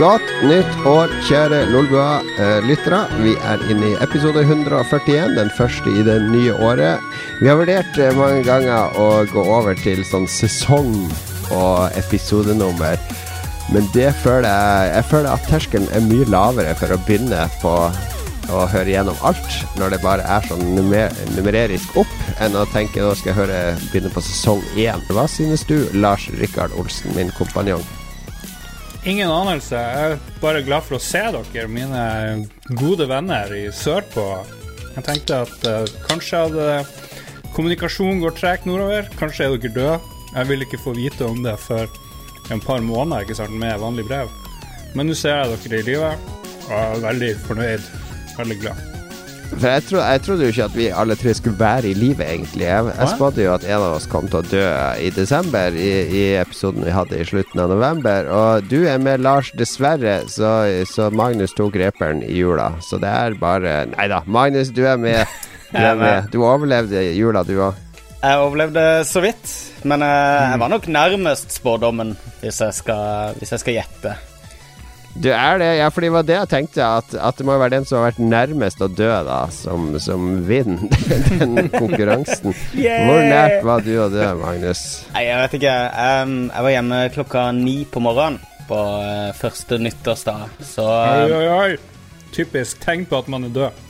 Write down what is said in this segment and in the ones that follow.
Godt nytt år, kjære Lolbua-lyttere. Vi er inne i episode 141, den første i det nye året. Vi har vurdert eh, mange ganger å gå over til sånn sesong og episodenummer. Men det føler jeg Jeg føler at terskelen er mye lavere for å begynne på å høre gjennom alt, når det bare er sånn numer, numererisk opp, enn å tenke nå skal jeg høre begynne på sesong én. Hva synes du, Lars Rikard Olsen, min kompanjong? Ingen anelse. Jeg er bare glad for å se dere, mine gode venner i sørpå. Jeg tenkte at uh, kanskje hadde kommunikasjonen gått tregt nordover. Kanskje er dere døde. Jeg vil ikke få vite om det før en par måneder ikke sant, med vanlig brev. Men nå ser jeg dere i livet, og jeg er veldig fornøyd. Veldig glad. For jeg, tro, jeg, trodde jo ikke at vi alle tre skulle være i live, egentlig. Jeg, jeg spådde jo at en av oss kom til å dø i desember, i, i, episoden vi hadde i slutten av november. Og du er med, Lars, dessverre, så, så Magnus tok reperen i jula. Så det er bare Nei da, Magnus, du er med. Du, er med. du overlevde jula, du òg. Jeg overlevde så vidt, men jeg, eh, jeg var nok nærmest spådommen, hvis jeg skal, hvis jeg skal gjette. Du er det, ja, for det var det jeg tenkte, at, at, det må være den som har vært nærmest å dø, da, som, som vinner den konkurransen. yeah! Hvor nært var du å dø, Magnus? Nei, Jeg vet ikke. Um, jeg var hjemme klokka ni på morgenen på uh, første nyttårsdag, så um, Oi, oi, oi. Typisk tegn på at man er død.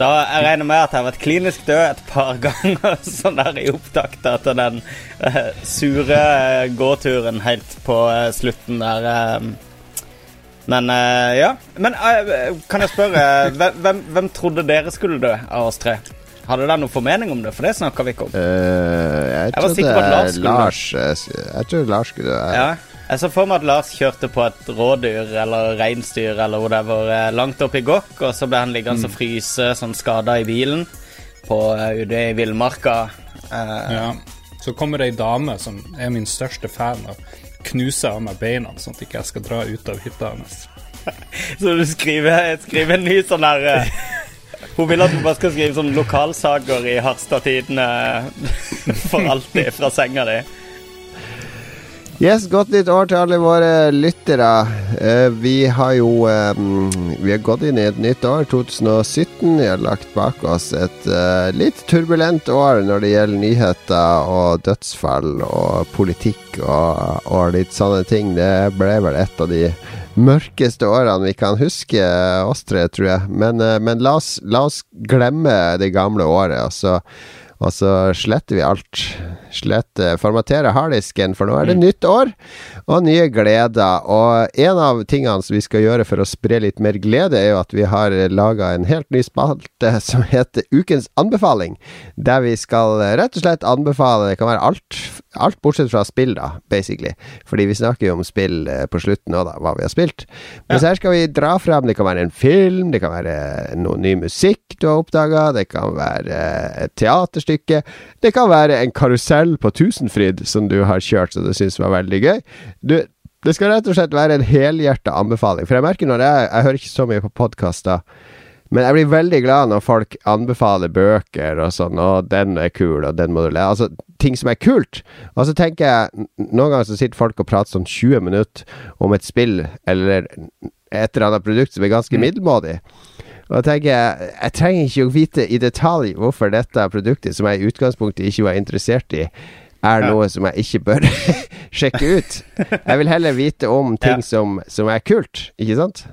Da Jeg regner med at jeg har vært klinisk død et par ganger sånn der i opptakta til den uh, sure gåturen helt på slutten der. Um, men uh, ja. Men uh, kan jeg spørre, hvem, hvem, trodde dere skulle dø av oss tre? Hadde dere noen formening om det? For det snakka vi ikke om. Uh, jeg, jeg var sikker på at Lars skulle Lars, Jeg tror Lars skulle dø. Ja. Jeg så for meg at Lars kjørte på et rådyr eller reinsdyr eller whatever langt opp i gokk, og så ble han liggende mm. og fryse sånn skada i bilen på, ute i villmarka. ja. Så kommer det ei dame som er min største fan av knuse av meg beina, sånn at jeg ikke skal dra ut av hytta hennes. Så du skriver, skriver en ny sånn her uh, Hun vil at du bare skal skrive sånn lokalsaker i Harstad Tidende for alltid fra senga di. Yes, godt nytt år til alle våre lyttere. Uh, vi har jo um, Vi har gått inn i et nytt år, 2017. Vi har lagt bak oss et uh, litt turbulent år når det gjelder nyheter og dødsfall og politikk og, og litt sånne ting. Det ble vel et av de mørkeste årene vi kan huske, oss tre, tror jeg. Men, uh, men la, oss, la, oss, glemme det gamle året. Altså og så sletter vi alt. Sletter, formaterer harddisken, for nå er det mm. nytt år og nye gleder. Og en av tingene som vi skal gjøre for å spre litt mer glede, er jo at vi har laga en helt ny spalte som heter Ukens anbefaling. Der vi skal rett og slett anbefale Det kan være alt, alt bortsett fra spill, da, basically. Fordi vi snakker jo om spill eh, på slutten òg, da, hva vi har spilt. Men ja. her skal vi dra frem Det kan være en film, det kan være noe ny musikk du har oppdaga, det kan være et teaterstykke. Det kan være en karusell på Tusenfryd som du har kjørt som du syns var veldig gøy. Du, det skal rett og slett være en helhjerta anbefaling. For jeg merker når jeg, jeg hører ikke så mye på podkaster, men jeg blir veldig glad når folk anbefaler bøker og sånn, og den er kul, og den må du le Altså ting som er kult. Og så tenker jeg Noen ganger så sitter folk og prater sånn 20 minutter om et spill eller et eller annet produkt som er ganske mm. middelmådig. Og da tenker, jeg jeg trenger ikke å vite i detalj hvorfor dette produktet, som jeg i utgangspunktet ikke var interessert i, er noe som jeg ikke bør sjekke ut. Jeg vil heller vite om ting ja. som, som er kult, ikke sant?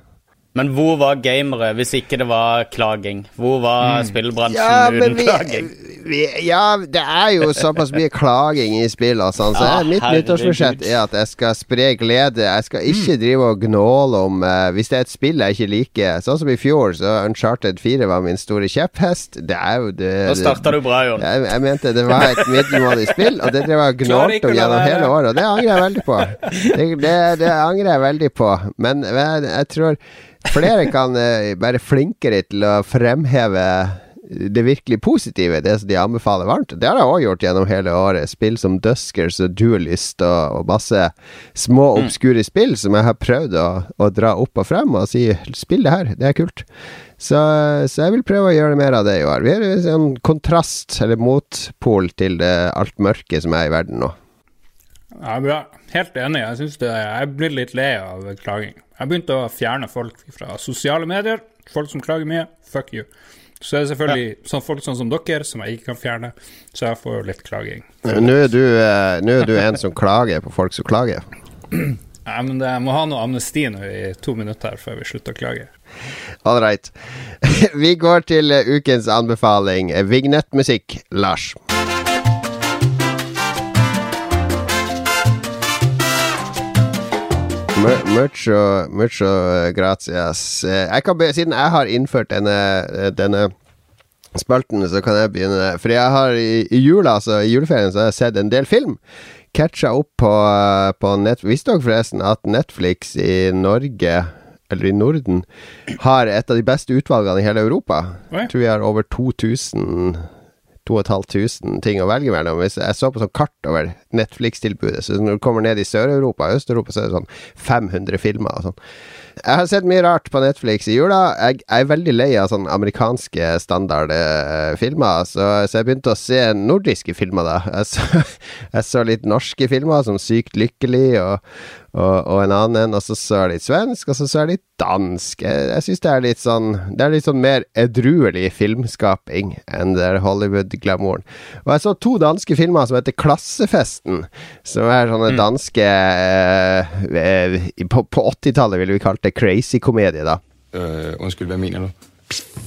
Men hvor var gamere hvis ikke det var klaging? Hvor var mm. spillbransjen ja, uten vi, klaging? Vi, ja, det er jo såpass mye klaging i spill og sånn, så ja, mitt nyttårsbudsjett er at jeg skal spre glede. Jeg skal ikke mm. drive og gnåle om uh, Hvis det er et spill jeg ikke liker, sånn som i fjor, så Uncharted 4 var min store kjepphest. Det er jo det Nå starta du bra, Jon. Jeg, jeg, mente det var et middelmådig spill, og det drev jeg gnålte om gjennom hele året, og det angrer jeg veldig på. Det, det, det angrer jeg veldig på, men men jeg tror Flere kan uh, være flinkere til å fremheve det virkelig positive, det som de anbefaler varmt. Det har jeg òg gjort gjennom hele året. Spill som Duskers og Duelist og, og masse små, mm. obskure spill som jeg har prøvd å, å, dra opp og frem og si 'spill det her, det er kult'. Så, så, jeg vil prøve å gjøre mer av det i år. Vi er en kontrast, eller motpol, til det alt mørke som er i verden nå. Ja, bra. Helt enig. Jeg det, jeg blir litt lei av klaging. Jeg begynte å fjerne folk fra sosiale medier. Folk som klager mye, fuck you. Så er det selvfølgelig sånn folk sånn som dere, som jeg ikke kan fjerne. Så jeg får litt klaging. Nå er, du, eh, nå er du en som klager på folk som klager. Nei, men det, jeg må ha noe amnesti nå i to minutter før vi slutter å klage. All right. Vi går til eh, ukens anbefaling. Vignettmusikk, Lars. Mucho, mucho gracias. Eh, Jeg kan be, siden jeg har innført denne, eh, denne spalten, så kan jeg begynne. For jeg har i, i jula, altså i juleferien, så har jeg sett en del film. Catcha opp på, eh, på nett... Visste dere forresten at Netflix i Norge, eller i Norden, har et av de beste utvalgene i hele Europa? Jeg tror vi har over 2000 2500 ting å velge mellom. Hvis jeg så på sånn kart over Netflix-tilbudet, så når du kommer ned i Sør-Europa og Øst-Europa, så er det sånn 500 filmer og sånn. Jeg har sett mye rart på Netflix i jula. Jeg, er veldig lei av sånne amerikanske standard eh, så, så jeg begynte å se nordiske filmer, da. Jeg så, jeg så litt norske filmer, som Sykt lykkelig og, og, og en annen en, og så så er de svensk, og så så er de dansk. Jeg, jeg syns det er litt sånn Det er litt sånn mer edruelig filmskaping enn det der Hollywood-glamouren. Og jeg så to danske filmer som heter Klassefesten, som er sånne danske eh, eh, På, på 80-tallet ville vi kalt det crazy-komedie, da. Uh, unnskyld, hvad mener du?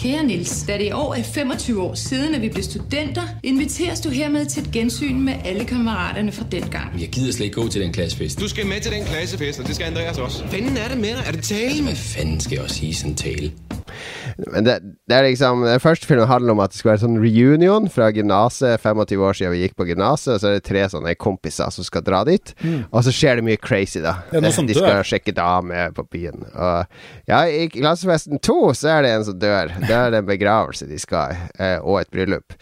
Kære Nils, da det i år er 25 år siden, at vi ble studenter, inviteres du hermed til et gensyn med alle kammeraterne fra den gang. Jeg gider slet ikke gå til den klassefest. Du skal med til den klassefest, og det skal Andreas også. Fanden er det med dig? Er det tale? Hvad fanden skal jeg også sige i sådan en tale? Men det, det er liksom Den første filmen handler om at det skal være sånn reunion fra gymnaset. 25 år siden vi gikk på gymnaset, og så er det tre sånne kompiser som skal dra dit. Og så skjer det mye crazy, da. Ja, De skal dør. sjekke damer på byen. Og ja, i klassefesten 2 så er det en som dør. Da er det en begravelse de skal i, eh, og et bryllup.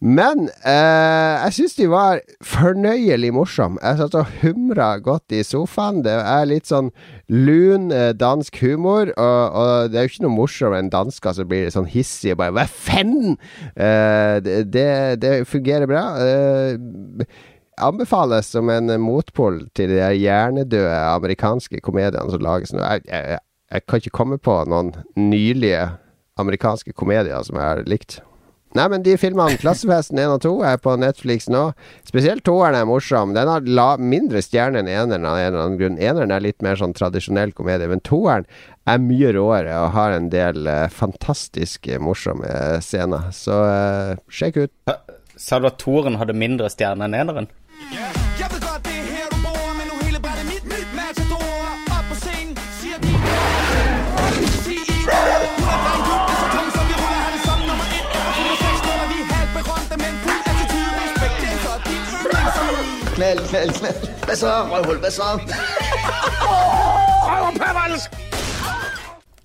Men eh, jeg syns de var fornøyelig morsomme. Jeg satt og humra godt i sofaen. Det er litt sånn lun eh, dansk humor, og, og det er jo ikke noe morsommere enn dansker som blir sånn hissige og bare Hva faen?! Eh, det, det, fungerer bra. Eh, anbefales som en motpol til de hjernedøde amerikanske komediene som lages nå. Jeg, jeg, jeg kan ikke komme på noen nylige amerikanske komedier som jeg har likt. Nei, men de filmene, Klassefesten 1 og 2, er på Netflix nå. Spesielt toeren er morsom. Den har la mindre stjerne enn eneren av en eller annen grunn. Eneren er litt mer sånn tradisjonell komedie, men toeren er mye råere og har en del uh, fantastisk morsomme scener. Så uh, sjekk ut. Sa du at toren hadde mindre stjerne enn eneren? Jeg yndlingssang. Knald, knald. Hvad så, røvhul? Hvad så?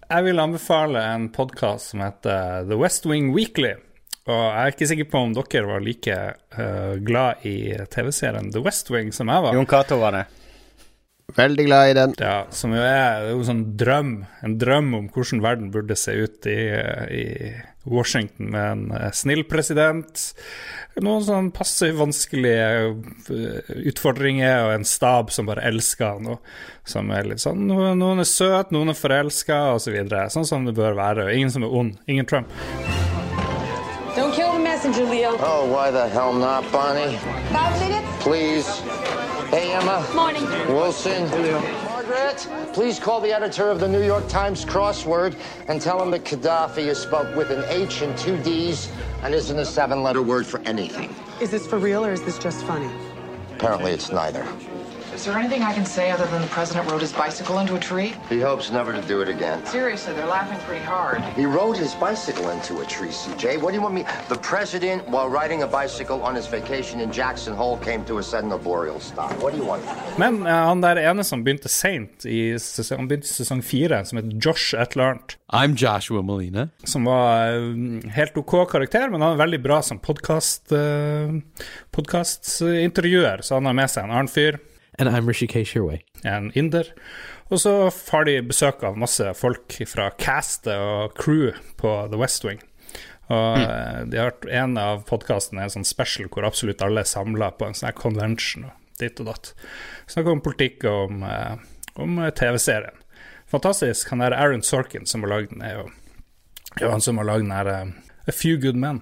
Jeg vil anbefale en podkast som heter The West Wing Weekly. Og jeg er ikke sikker på om dere var like uh, glad i TV-serien The West Wing som jeg var. Jon Cato var det. Veldig glad i den. Ja, som jo er, det er jo en sånn drøm En drøm om hvordan verden burde se ut i, i Washington med en eh, snill president. Noen sånn passe vanskelige eh, utfordringer og en stab som bare elsker han. Og som er litt sånn Noen er søte, noen er forelska, osv. Så videre. sånn som det bør være. og Ingen som er ond. Ingen Trump. Don't kill the messenger, Leo. Oh, why the hell not, Bonnie? Five minutes? Please. Hey, Emma. Morning. Wilson. Hello. Margaret, please call the editor of the New York Times crossword and tell him that Gaddafi is spelled with an H and two D's and isn't a seven-letter word for anything. Is this for real or is this just funny? Apparently, it's neither. Is there anything I can say other than the president rode his bicycle into a tree? He hopes never to do it again. Seriously, they're laughing pretty hard. He rode his bicycle into a tree, CJ. What do you want me? The president, while riding a bicycle on his vacation in Jackson Hole, came to a sudden arboreal stop. What do you want? Men eh, han der ene som begynte seint i sesong, han begynte sesong fire, som heter Josh et eller annet, I'm Joshua Molina. som var eh, helt OK karakter, men han er veldig bra som podkast uh, så han har med seg en annen fyr. And I'm Rishikesh Hirway. en inder. Og så har de besøk av masse folk fra castet og crew på The West Wing. Og mm. de har En av podkastene er en sånn special hvor absolutt alle er samla på en sånn her convention. Og ditt og datt. Snakker om politikk og om, eh, om eh, TV-serien. Fantastisk. Han der Aaron Sorkin som har lagd den, er jo, han som har lagd den her eh, A Few Good Men,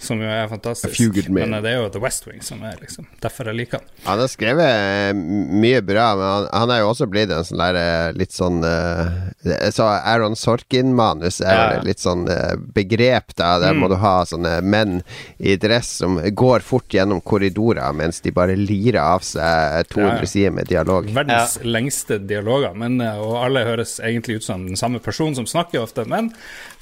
som jo er fantastisk. A Few Good Men. Det er jo The West Wing som er liksom Derfor jeg liker han. Han har skrevet eh, mye bra, men han, han er jo også blitt en sånn der eh, litt sånn uh, Så Aaron Sorkin-manus er Ja. litt sånn uh, begrep, da. Der må du ha sånne menn i dress som går fort gjennom korridorer mens de bare lirer av seg 200 Ja, ja. sider med dialog. Verdens lengste dialoger, men, og alle høres egentlig ut som den samme personen som snakker ofte. Men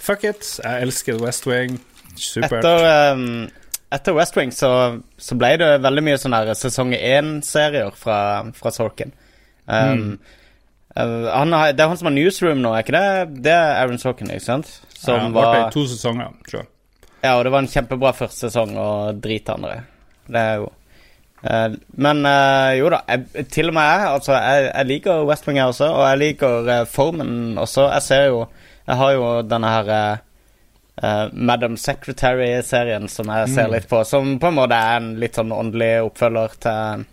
fuck it, jeg elsker West Wing. Supert. Etter, um, etter West Wing så, så ble det veldig mye sånne her sesong én-serier fra, fra Sorkin. Um, eh, han har, det er han som har Newsroom nå, er ikke det? Det er Aaron Sorkin, ikke sant? ja, han varte i to sesonger, tror jeg. Ja, og det var en kjempebra første sesong og drit andre. Det er jo uh, Men uh, jo da, jeg, til og med jeg, altså, jeg, jeg liker West Wing jeg også, og jeg liker uh, formen også. Jeg ser jo Jeg har jo denne her eh, eh, Madam Secretary-serien som jeg ser Mm. litt på, som på en måte er en litt sånn åndelig oppfølger til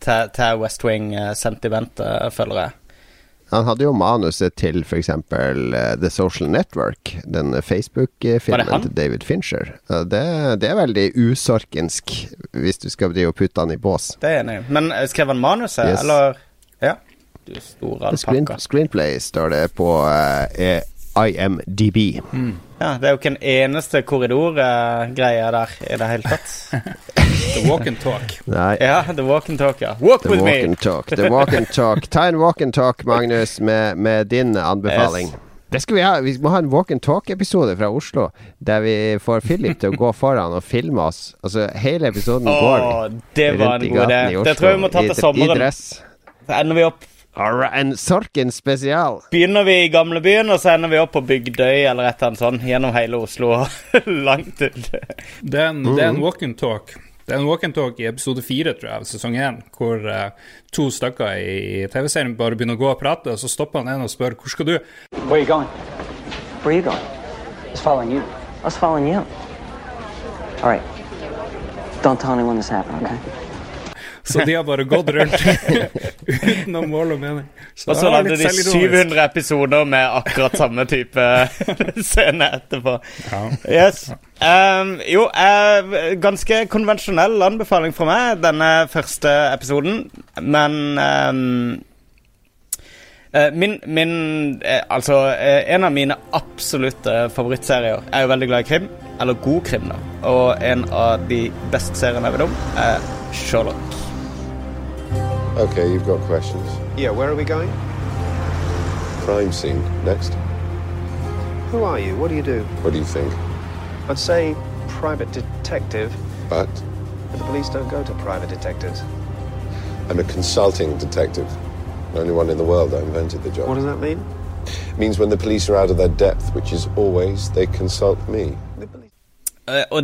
til, til West Wing-sentimentet, føler jeg. Han hadde jo manuset til f.eks. Uh, The Social Network, den Facebook-filmen til David Fincher. Uh, det, det er veldig usorkensk, hvis du skal drive og putte han i bås. Det er enig. Men eh, skrev han manuset, Yes. eller? Du store Screen, alpakka. screenplay står det på uh, IMDb. Ja, det er jo ikke en eneste korridorgreie der i det hele tatt. The Walk and Talk. Nei. Ja, The Walk and Talk, ja. Walk The with walk me! and talk. The walk and talk. Ta en walk and talk, Magnus, med, med din anbefaling. Yes. Det skal Vi ha Vi må ha en walk and talk-episode fra Oslo, der vi får Philip til å gå foran og filme oss. Altså, hele episoden oh, går det var rundt i gatene i Oslo Det tror jeg vi må ta til sommeren. I dress. Så ender vi opp Alright, En Sorken spesial. Begynner vi i gamlebyen, og så ender vi opp på Bygdøy eller et eller annet sånt, gjennom hele Oslo og langt ut. Det er en, det er en walk and talk. Det er en walk and talk i episode fire, tror jeg, av sesong én, hvor uh, to stykker i TV-serien bare begynner å gå og prate, og så stopper han en og spør hvor skal du? Where are you going? Where are you going? I was following you. I was following you. All right. Don't tell anyone this happened, okay? Så de har bare gått rundt uten noe mål og mening. Og så lagde de 700 episoder med akkurat samme type scene etterpå. Yes. Um, jo, uh, ganske konvensjonell anbefaling fra meg, denne første episoden. Men um, eh, min, min eh, Altså, en av mine absolutte favorittserier Jeg er jo veldig glad i krim. Eller god krim, da. Og en av de beste seriene jeg vet om, er Sherlock. Okay, you've got questions. Yeah, where are we going? Crime scene next. Who are you? What do you do? What do you think? I'd say private detective, But but the police don't go to private detectives. I'm a consulting detective. The only one in the world that invented the job. What does that mean? It means when the police are out of their depth, which is always, they consult me. Eh, og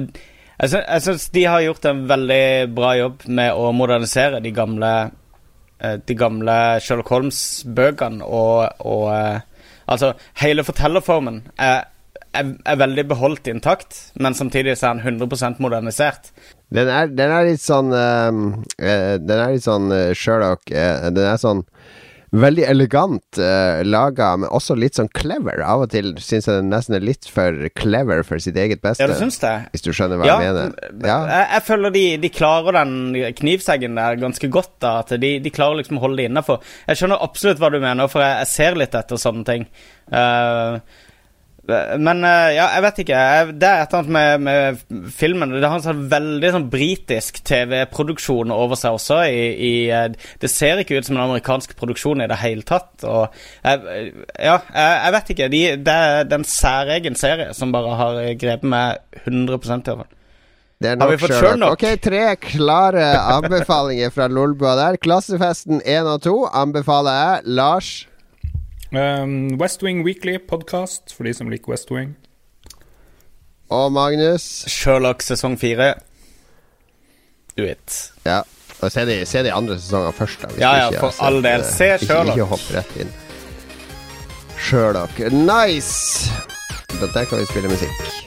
jeg syns, jeg syns de har gjort en veldig bra jobb med å modernisere de gamle De gamle Sherlock Holmes-bøkene og, og eh, Altså, hele fortellerformen er, er, er veldig beholdt intakt, men samtidig så er den 100% modernisert. Den er, den er litt sånn uh, eh, Den er litt sånn eh, Sherlock uh, Den er sånn veldig elegant uh, laga, men også litt sånn clever. Av og til syns jeg den nesten er litt for clever for sitt eget beste. Ja, du syns det? Hvis du skjønner hva Ja, jeg mener. Ja. Jeg, jeg føler de, de klarer den knivseggen der ganske godt. da At de, de klarer liksom å holde det innafor. Jeg skjønner absolutt hva du mener, for jeg, jeg ser litt etter sånne ting. Eh, men eh, ja, jeg vet ikke. Det er et eller annet med, med filmen. Det har en sånn veldig sånn britisk TV-produksjon over seg også. I, i, eh, det ser ikke ut som en amerikansk produksjon i det hele tatt. Og jeg, ja, jeg, vet ikke. De, det er en særegen serie som bare har grepet meg 100 i hvert fall. Det er Har vi fått sjøl nok? Ok, tre klare anbefalinger fra Lolbua der. Klassefesten 1 og 2 anbefaler jeg. Lars. Um, West Wing Weekly podcast, for de som liker West Wing. Og Magnus. Sherlock sesong fire. Do it. Ja. Og se de, se de andre sesongene først, da. hvis Ja, ja, ikke for all del. eh, Se Sherlock. Ikke hopp rett inn. Sherlock. Nice! Da- Der kan vi spille musikk.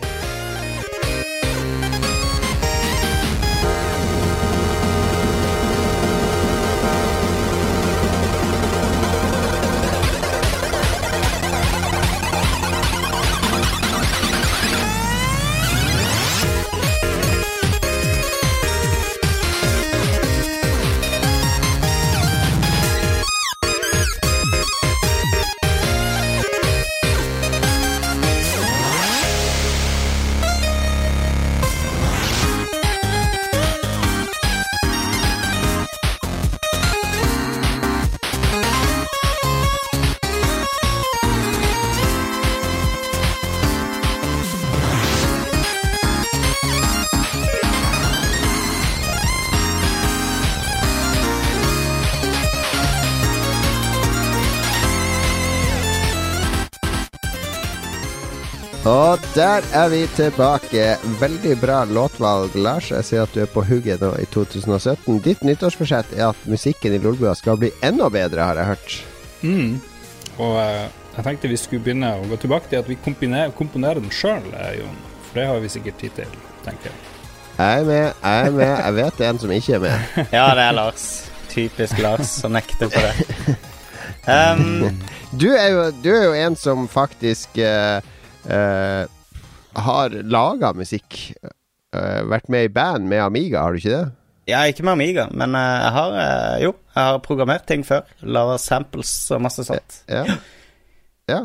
Der er vi tilbake. Veldig bra låtvalg, Lars. Jeg ser at du er på hugget nå i 2017. Ditt nyttårsforsett er at musikken i Lolbua skal bli enda bedre, har jeg hørt. Mm. Og eh, jeg tenkte vi skulle begynne å gå tilbake til at vi komponerer, komponerer den sjøl, Jon. For det har vi sikkert tid til, tenker jeg. Jeg er med, jeg er med. Jeg vet det er en som ikke er med. Ja, det er Lars. Typisk Lars å nekte på det. Um, Du er jo, du er jo en som faktisk uh, eh, har laga musikk. Uh, vært med i band med Amiga, har du ikke det? ja, ikke med Amiga, men uh, jeg har uh, Jo, jeg har programmert ting før. Laga samples og masse sånt. Ja. ja.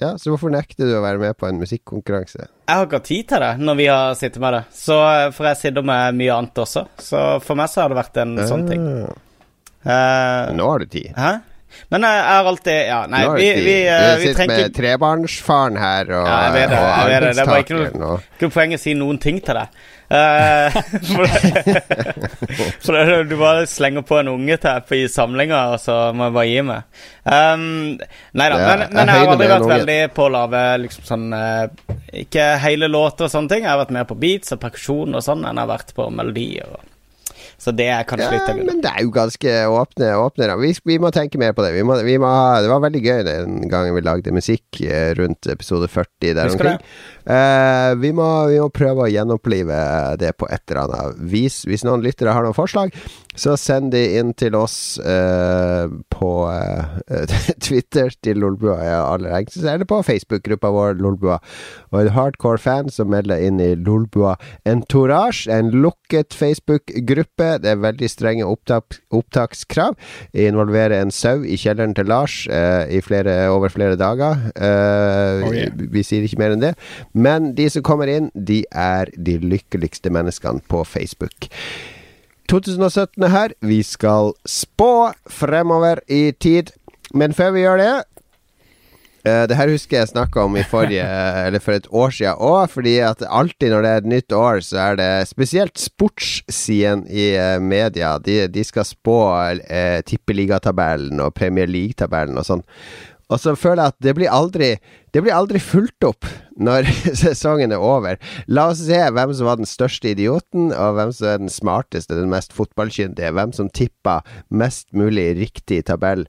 Ja, Så hvorfor nekter du å være med på en musikkonkurranse? Jeg har ikke hatt tid til det når vi har sittet med det. Så For jeg sitter med mye annet også. Så for meg så har det vært en sånn ting. Ah. Nå har du tid. Hæ? Men jeg har alltid Ja, nei, vi, vi, vi, eh, du vi sitter trenger med trebarnsfaren her og, Ja, jeg vet det. og Jeg vet det. det er bare ikke noe, ikke noe poeng å si noen ting til deg. Uh, for det, for det, du bare slenger på en unge til på i samlinga, og så må jeg bare gi meg. Um, nei da, Ja, men, men jeg har aldri vært veldig på å lage liksom sånn eh, Ikke hele låter og sånne ting. Jeg har vært mer på beats og perkusjon og sånn enn jeg har vært på melodier. Og, så det er kanskje litt Ja, av grunnen. men det er jo ganske åpne, åpne vi, vi må tenke mer på det. Vi må, vi må det var veldig gøy den gangen vi lagde musikk eh, rundt episode 40 der omkring. Eh, vi, må, vi må prøve å gjenopplive det på et eller annet vis. Hvis noen lyttere har noen forslag, så send de inn til oss eh, på eh, Twitter til Lolbua, eller på Facebook-gruppa vår Lolbua. Og en hardcore fan som melder inn i Lolbua Entourage, en lukket Facebook-gruppe. Det er veldig strenge opptak, opptakskrav. Involverer en sau i kjelleren til Lars eh, i flere, over flere dager. Eh, Oh, yeah. Vi sier ikke mer enn det. Men de som kommer inn, de er de lykkeligste menneskene på Facebook. 2017 er her. Vi skal spå fremover i tid. Men før vi gjør det Uh, Det her husker jeg snakka om i forrige Eller for et år siden òg, fordi at alltid når det er et nytt år, så er det spesielt sportssiden i uh, media. De, de skal spå uh, tippeligatabellen og Premier League-tabellen og sånn. Og så føler jeg at det blir aldri Det blir aldri fulgt opp når sesongen er over. La oss se hvem som var den største idioten, og hvem som er den smarteste, den mest fotballkyndige. Hvem som tippa mest mulig riktig tabell.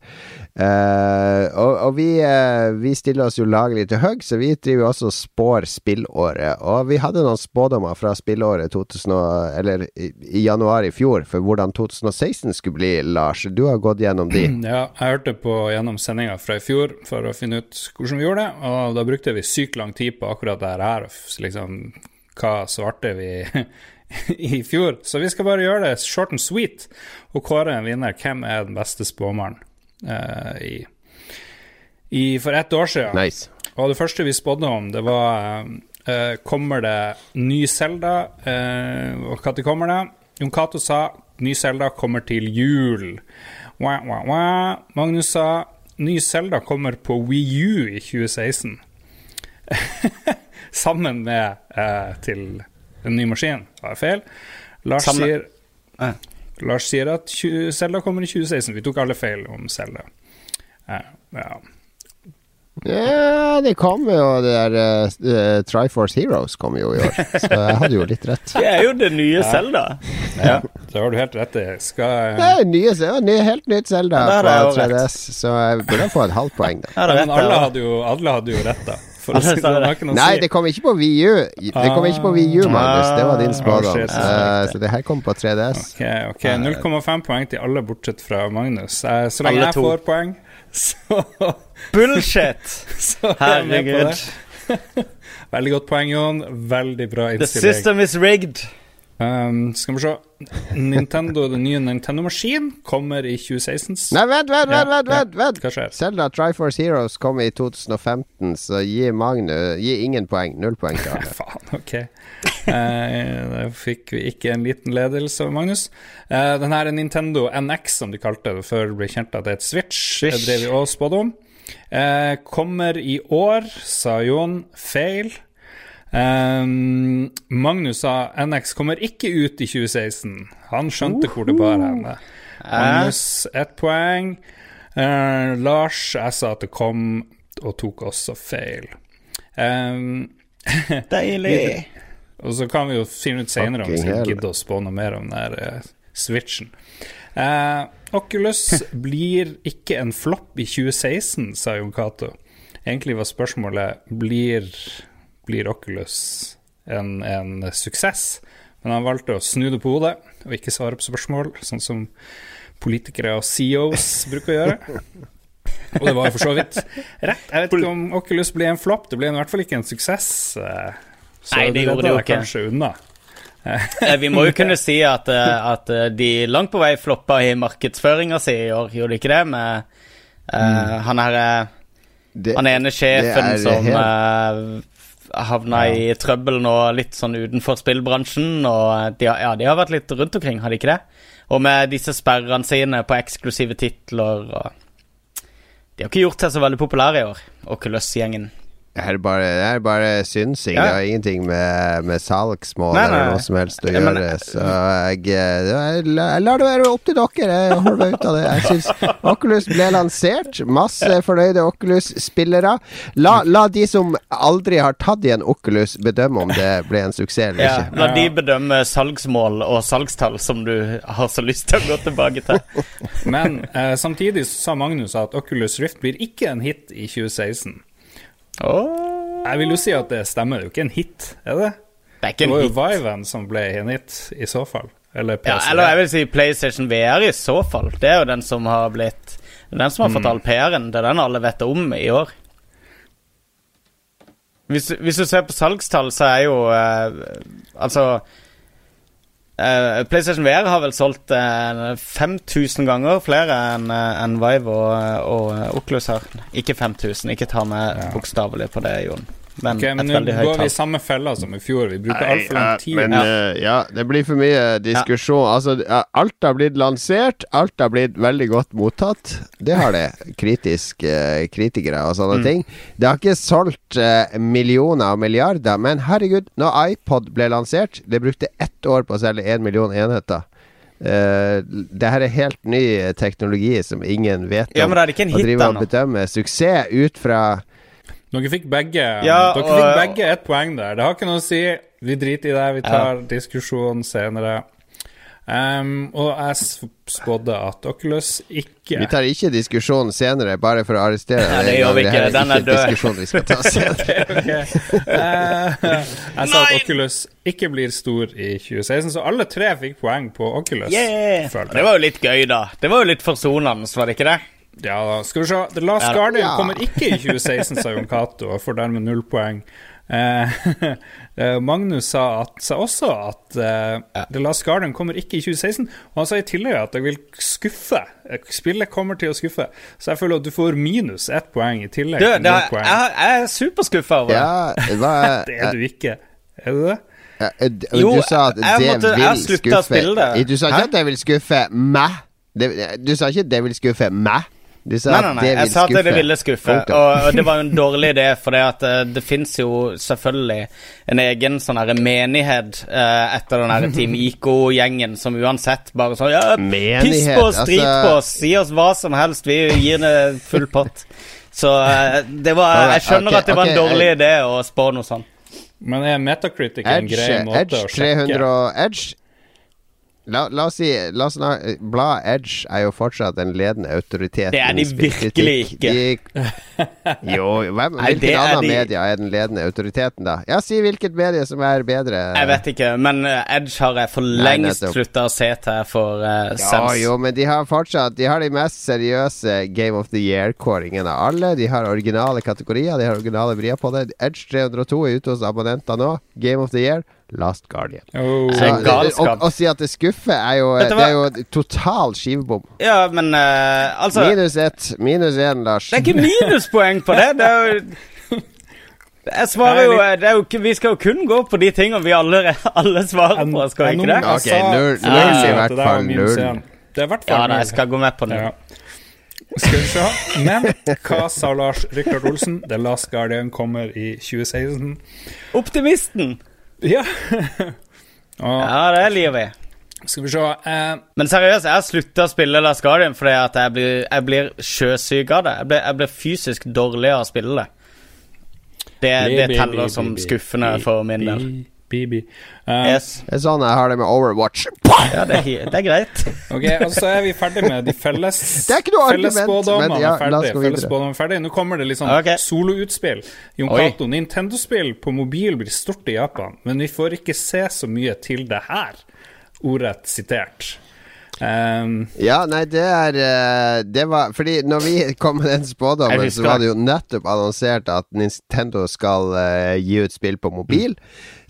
Uh, og og vi, uh, vi stiller oss jo laglig til høgg, så vi driver også og spår spillåret. Og vi hadde noen spådommer fra spillåret 2000 eller i, i januar i fjor for hvordan 2016 skulle bli, Lars. Du har gått gjennom de. Ja, jeg hørte på gjennom sendinga fra i fjor for å finne ut hvordan vi gjorde det, og da brukte vi sykt lang tid på akkurat det her. Liksom, hva svarte vi i fjor? Så vi skal bare gjøre det short and sweet og kåre en vinner. Hvem er den beste spåmannen uh, i, i for ett år siden? Nice. Og det første vi spådde om, det var uh, Kommer det ny Selda? Eh, og når kommer det? Jon Cato sa ny Selda kommer til jul. Wah, wah, wah. Magnus sa ny Selda kommer på Wii U i 2016. Sammen med eh, til en ny maskin. Det feil. Lars Sammen- sier Lars sier at 20 Zelda kommer i 2016. Vi tok alle feil om Zelda. Eh, ja. Ja, det kom jo det der uh, Triforce Heroes kom jo i år, så jeg hadde jo litt rett. Det er jo det nye Zelda. ja, det har du helt rett i. Skal Det er nye, det nye, helt nytt Zelda på der har jeg jo 3DS, så jeg burde få et halvt poeng, da. Ja, Men alle hadde jo, alle hadde jo rett, da. For si det, Nei, det kom ikke på VU. Det kom ikke på VU, Magnus. Det var din Ah, spådom. shit. Eh, så det her kom på 3DS. Ok, ok, 0,5 poeng til alle bortsett fra Magnus. Uh, Så lenge jeg får poeng, så, Bullshit! så er Herregud. Veldig godt poeng, Jon. Veldig bra The system is rigged. Um, skal vi se Nintendo, Den nye Nintendo-maskinen kommer i 2016. Nei, vent, vent, vent! vent, vent, vent. Hva skjer? Selda Triforce Heroes kom i 2015, så gi Magnus Gi ingen poeng. Null poeng. Faen, ok. Eh, Da fikk vi ikke en liten ledelse Magnus. Uh, den her er Nintendo NX, som de kalte det før det ble kjent at det er et Switch. Det Switch. drev vi også spådde om. Uh, kommer i år, sa Jon. Feil. Um, Magnus sa NX kommer ikke ut i 2016. Han skjønte hvor det bar hen. Magnus ett poeng. Uh, Lars, jeg sa at det kom, og tok også feil. Um, Deilig. Og så kan vi jo finne ut senere om vi skal gidde å spå noe mer om den der uh, switchen. Uh, Oculus blir ikke en flopp i 2016, sa Jon Cato. Egentlig var spørsmålet blir, blir Oculus en, en suksess. Men han valgte å snu det på hodet og ikke svare på spørsmål, sånn som politikere og CEOs bruker å gjøre. Og det var jo for så vidt rett. Jeg vet ikke om Oculus ble en flopp. Det ble i hvert fall ikke en suksess. eh, Så Nei, det gjorde det jo ikke. kanskje unna. Eh, Vi må jo kunne si at, eh, at de langt på vei floppa i markedsføringa si i år, gjorde de ikke det? Med uh, han her eh, Han ene sjefen det som helt- eh, ja. i trøbbel nå, litt sånn utenfor spillbransjen, og de har, ja, de har vært litt rundt omkring, har de ikke det? Og med disse sperrene sine på eksklusive titler og De har ikke gjort seg så veldig populære i år, Oculus-gjengen. Det er bare, det er bare synsing. Ja. Det har ingenting med, med salgsmål Nei, eller noe som helst å Ja, men- gjøre. Så jeg, eh, jeg, jeg lar det være opp til dere. Jeg holder meg ut av det. Jeg syns Oculus ble lansert. Masse fornøyde Oculus-spillere. La, la de som aldri har tatt i en Oculus, bedømme om det ble en suksess eller Ja, ikke. La de bedømme salgsmål og salgstall som du har så lyst til å gå tilbake til. Men eh, samtidig sa Magnus at Oculus Rift blir ikke en hit i 2016. Jeg vil jo si at det stemmer. Det er jo ikke en hit, er det? Det er ikke en var jo hit. Viven som ble en hit, i så fall. Eller PC. Ja, eller jeg vil si PlayStation VR i så fall. Det er jo den som har blitt Den som har fått Mm. all PR-en. Det er den alle vet om i år. Hvis, hvis du ser på salgstall, så er jo eh, Altså eh, PlayStation VR har vel solgt uh, 5000 ganger flere enn uh, en Vive og, og Oculus har. Ikke 5000, ikke ta med bokstavelig på det, Jon. Men, okay, men et nå veldig høyt går vi i samme fella som i fjor. Vi bruker altfor lang ja, tid. Men eh, ja, det blir for mye diskusjon. Altså, alt har blitt lansert, alt har blitt veldig godt mottatt. Det har det. Kritisk, uh, kritikere og sånne Mm. ting. Det har ikke solgt uh, millioner og milliarder, men herregud, når iPod ble lansert Det brukte ett år på å selge én million enheter. Uh, det her er helt ny teknologi som ingen vet om. Ja, men det er ikke en Å hit drive og bedømme suksess ut fra Dere fikk begge Ja, Dere og- fikk begge ett poeng der. Det har ikke noe å si. Vi driter i det. Vi tar diskusjon senere. Um, og jeg spådde at Oculus ikke Vi tar ikke diskusjonen senere, bare for å arrestere Nei, Ja, det gjør vi ikke. Den er død. vi skal ta senere. Uh, Jeg sa at Oculus ikke blir stor i 2016, så alle tre fikk poeng på Oculus. Yeah! Det var jo litt gøy, da. Det var jo litt forsonende, var det ikke det? Ja, da skal vi se. The Last Guardian Ja. kommer ikke i 2016, sa Jon Cato, og får dermed null poeng. Eh, eh, Magnus sa, at, sa også at eh, The Last Guardian kommer ikke i 2016, og han sa i tillegg at det vil skuffe. Eh, Spillet kommer til å skuffe, så jeg føler at du får minus ett poeng i tillegg. Du, til null er, poeng. jeg, jeg er superskuffa over Ja, var, det er du ikke. Er du det? Ja, du, Jo, du sa at jeg det måtte- vil å skuffe spille det. Du sa ikke Hæ? at det vil skuffe meg. Du sa ikke at det vil skuffe meg. Du sa Nei, nei, at nei. skuffe. Jeg sa at det ville skuffe. Og, og det var en dårlig idé, for det, at, eh, det fins jo selvfølgelig en egen sånn her menighet uh, etter den her Team IK-gjengen som uansett bare sånn Ja, piss på oss, drit altså- på oss, si oss hva som helst, vi gir det full pott. Så uh, det var Jeg skjønner okay, at det var en okay, dårlig jeg- idé å spå noe sånt. Men er Metacritic en grei måte Edge å sjekke? 300 og Edge La, la oss si la oss snakke, Bladet Edge er jo fortsatt en ledende autoritet. Det er de virkelig ikke. De, jo, hvem, Nei, hvilket annet de- media er den ledende autoriteten, da? Ja, si hvilket medie som er bedre. Jeg vet ikke, men eh, Edge har jeg for lengst slutta å se til for uh, Ja, jo, men de har fortsatt De har de mest seriøse Game of the Year-kåringene av alle. De har originale kategorier, de har originale vrier på det. Edge 302 er ute hos abonnenter nå. Game of the Year, Last Guardian. Oh. Så, galskap. å, å si at det skuffer, er jo, det er jo total skivebom. Ja, men uh, altså Minus ett. Minus én, Lars. Det er ikke minuspoeng på det. Det er jo Jeg svarer jo det er jo Vi skal jo kun gå på de tingene vi alle, alle svarer på, skal vi ikke det? Ok, null- null i Ja, hvert fall, null. Det er i hvert fall Ja, da, jeg skal gå med på null. Ja. Skal vi se. Men hva sa Lars Rikard Olsen? The Last Guardian kommer i 2016. Optimisten! Ja. Og Ja, det er livet. skal vi se uh, Men seriøst, jeg slutter slutta å spille Last Guardian fordi at jeg blir, jeg blir sjøsyk av det. Jeg blir, jeg blir fysisk dårlig av å spille det. Det, det teller som skuffende for min del. Bi, bi. Uh, Yes. Det er sånn jeg har det med Overwatch. Ja, det er, det er greit. Ok, og så er vi ferdig med de felles Det er ikke noe argument, men ja, la oss gå videre. Nå kommer det litt sånn okay. soloutspill. Jon Cato, Nintendo-spill på mobil blir stort i Japan, men vi får ikke se så mye til det her. Ordrett sitert. Um, Ja, nei, det er eh, Det var Fordi når vi kom med den spådommen, så var det jo nettopp annonsert at Nintendo skal uh, gi ut spill på mobil.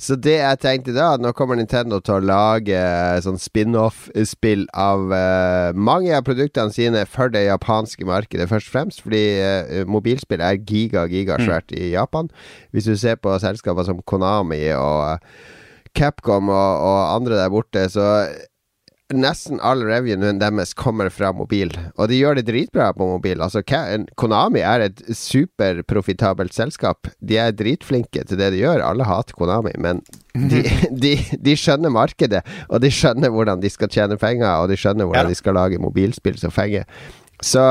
Så det jeg tenkte da, nå kommer Nintendo til å lage eh, sånn spin-off-spill av uh, mange av produktene sine for det japanske markedet, først og fremst. Fordi uh, mobilspill er giga, giga svært i Japan. Hvis du ser på selskaper som Konami og Capcom og, og andre der borte, så Nesten all revenuen deres kommer fra mobil, og de gjør det dritbra på mobil. Altså, Konami er et superprofitabelt selskap. De er dritflinke til det de gjør. Alle hater Konami, men de, de, de skjønner markedet, og de skjønner hvordan de skal tjene penger, og de skjønner hvordan Ja. de skal lage mobilspill som fenger. Så,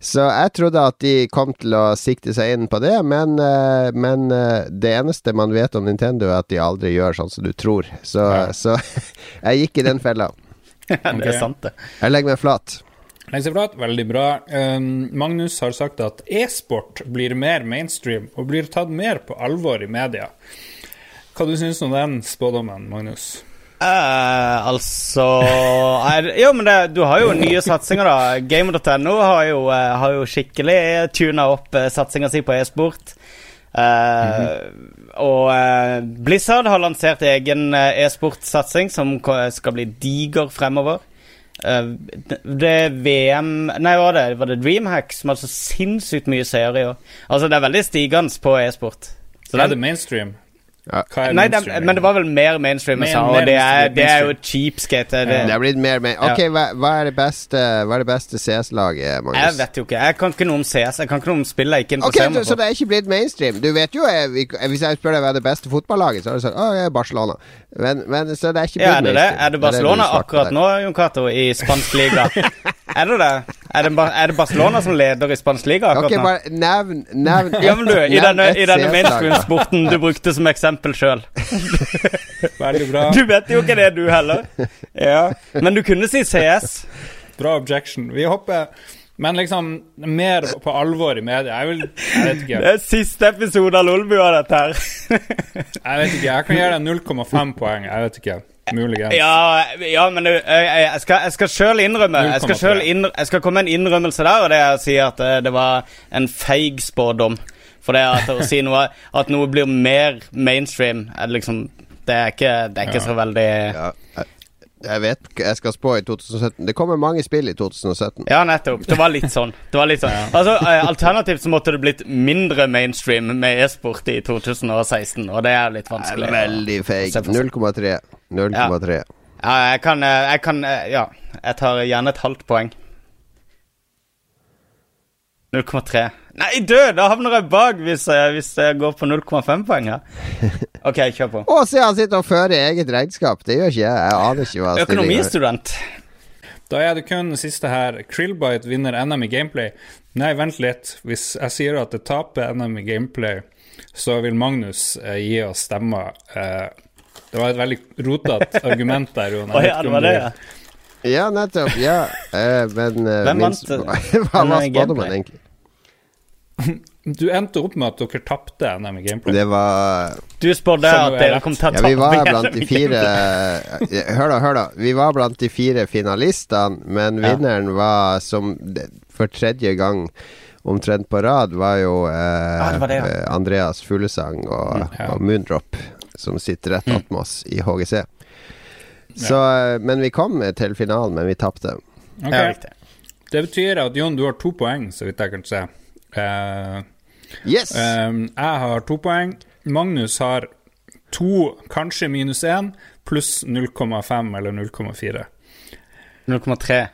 så jeg trodde at de kom til å sikte seg inn på det, men, eh, men eh, det eneste man vet om Nintendo, er at de aldri gjør sånn som du tror. Så, så jeg gikk i den fella. det er sant, det. Jeg legger meg flat. Legger seg flat, veldig bra. Um, Magnus har sagt at e-sport blir mer mainstream og blir tatt mer på alvor i media. Hva du syns om den spådommen, Magnus? Uh, altså er, Jo, men det, du har jo nye satsinger, da. Game.no har, eh, har jo skikkelig tuna opp uh, satsinga si på e-sport. Eh, Og eh, Blizzard har lansert egen eh, e-sportsatsing som skal bli diger fremover. Det- det er VM Nei, var det? Var det Dreamhack som hadde så sinnssykt mye seere i år? Altså, det er veldig stigende på e-sport. Så er den- det mainstream? Ja. Hva er Nei, det, men det var vel mer mainstream, jeg sa, og det er, det er jo cheapskate. Det, Det er blitt mer main... Ok, hva, hva er det beste Hva er det beste CS-laget, Magnus? Jeg vet jo ikke. Jeg kan ikke noe om CS. Jeg kan ikke noe om spill jeg ikke Ok, interesserer så, meg så det er ikke blitt mainstream? Du vet jo jeg, Hvis jeg spør deg hva er det beste fotballaget, så har du sagt å, jeg er Barcelona. Men, men så det er ikke blitt Ja, er det det? mainstream. Er det Barcelona er det akkurat der. nå, Jon Cato, i spansk liga? er det det? Er det, er det Barcelona som leder i spansk liga akkurat Ok, nå? bare nevn Nevn Ja, men du, i nevn denne, i denne mainstream-sporten du brukte som eksempel sjøl. Veldig bra. Du vet jo ikke det, du heller. Ja. Men du kunne si CS. Bra objection. Vi hopper Men liksom mer på alvor i media. Jeg vil Jeg vet ikke. Det er siste episode av Lolbua, dette her. Jeg vet ikke. Jeg kan gjøre deg 0,5 poeng. Jeg vet ikke. Muligens. Ja, ja men du, jeg, jeg skal, jeg skal sjøl innrømme jeg skal, selv innr jeg skal komme med en innrømmelse der, og det er å si at eh, det var en feig spådom. For det at å si noe At noe blir mer mainstream, er liksom Det er ikke, det er ikke Ja. så veldig Ja, jeg, vet jeg skal spå i 2017. Det kommer mange spill i 2017. Ja, nettopp. Det var litt sånn. Det var litt sånn. Altså, eh, Alternativt så måtte det blitt mindre mainstream med e-sport i 2016, og det er litt vanskelig. Veldig seg. 0,3. 0,3. Ja, jeg kan, eh, jeg kan eh, Ja. Jeg tar gjerne et halvt poeng. 0,3. Nei, død! Da havner jeg bak hvis jeg, hvis jeg går på 0,5 poeng her. OK, kjør på. Å, se, han sitter og fører eget regnskap. Det gjør ikke jeg. Jeg aner ikke hva. Økonomistudent. Da er det kun siste her. Krillbite vinner NM i gameplay. Nei, vent litt. Hvis jeg sier at det taper NM i gameplay, så vil Magnus eh, gi oss stemmer. Eh, det var et veldig rotete argument der, Jon. oh, ja, det var det, ja. Ja, nettopp. Ja, eh, men eh, Hvem vant, eh, Hva var spådommen, egentlig? Du endte opp med at dere tapte NM i gameplay. Det var Du spådde at er dere kom til å Ja, vi var blant de fire eh, Hør da, hør da. Vi var blant de fire finalistene, men Ja. vinneren var som for tredje gang omtrent på rad, var jo eh, Ah, det var det, ja. eh, Andreas Fuglesang og, Ja. og Moondrop, som sitter rett attmed oss i HGC. Så, eh, men vi kom til finalen, men vi tapte. Okay. Ja. Det betyr at Jon, du har to poeng, så vidt jeg kan se. Eh, Yes! Uh, jeg har to poeng. Magnus har to, kanskje minus én, pluss 0,5 eller 0,4. 0,3.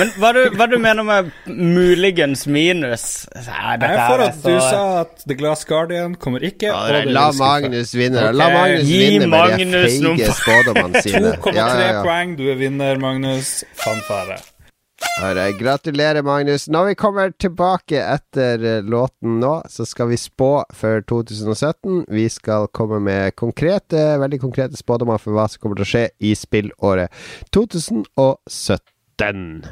Men hva du, hva du mener med muligens minus? Nei, dette Jeg for at så- du sa at The Glass Guardian kommer ikke. Ja, det La. Magnus vinne. okay. La Magnus Gi vinne med de Magnus feige spådommene sine. 2,3 Ja, ja, ja. poeng, du er vinner, Magnus. Fanfare. Alright, gratulerer, Magnus. Når vi kommer tilbake etter eh, låten nå, så skal vi spå for 2017. Vi skal komme med konkrete, veldig konkrete spådommer for hva som kommer til å skje i spillåret 2017.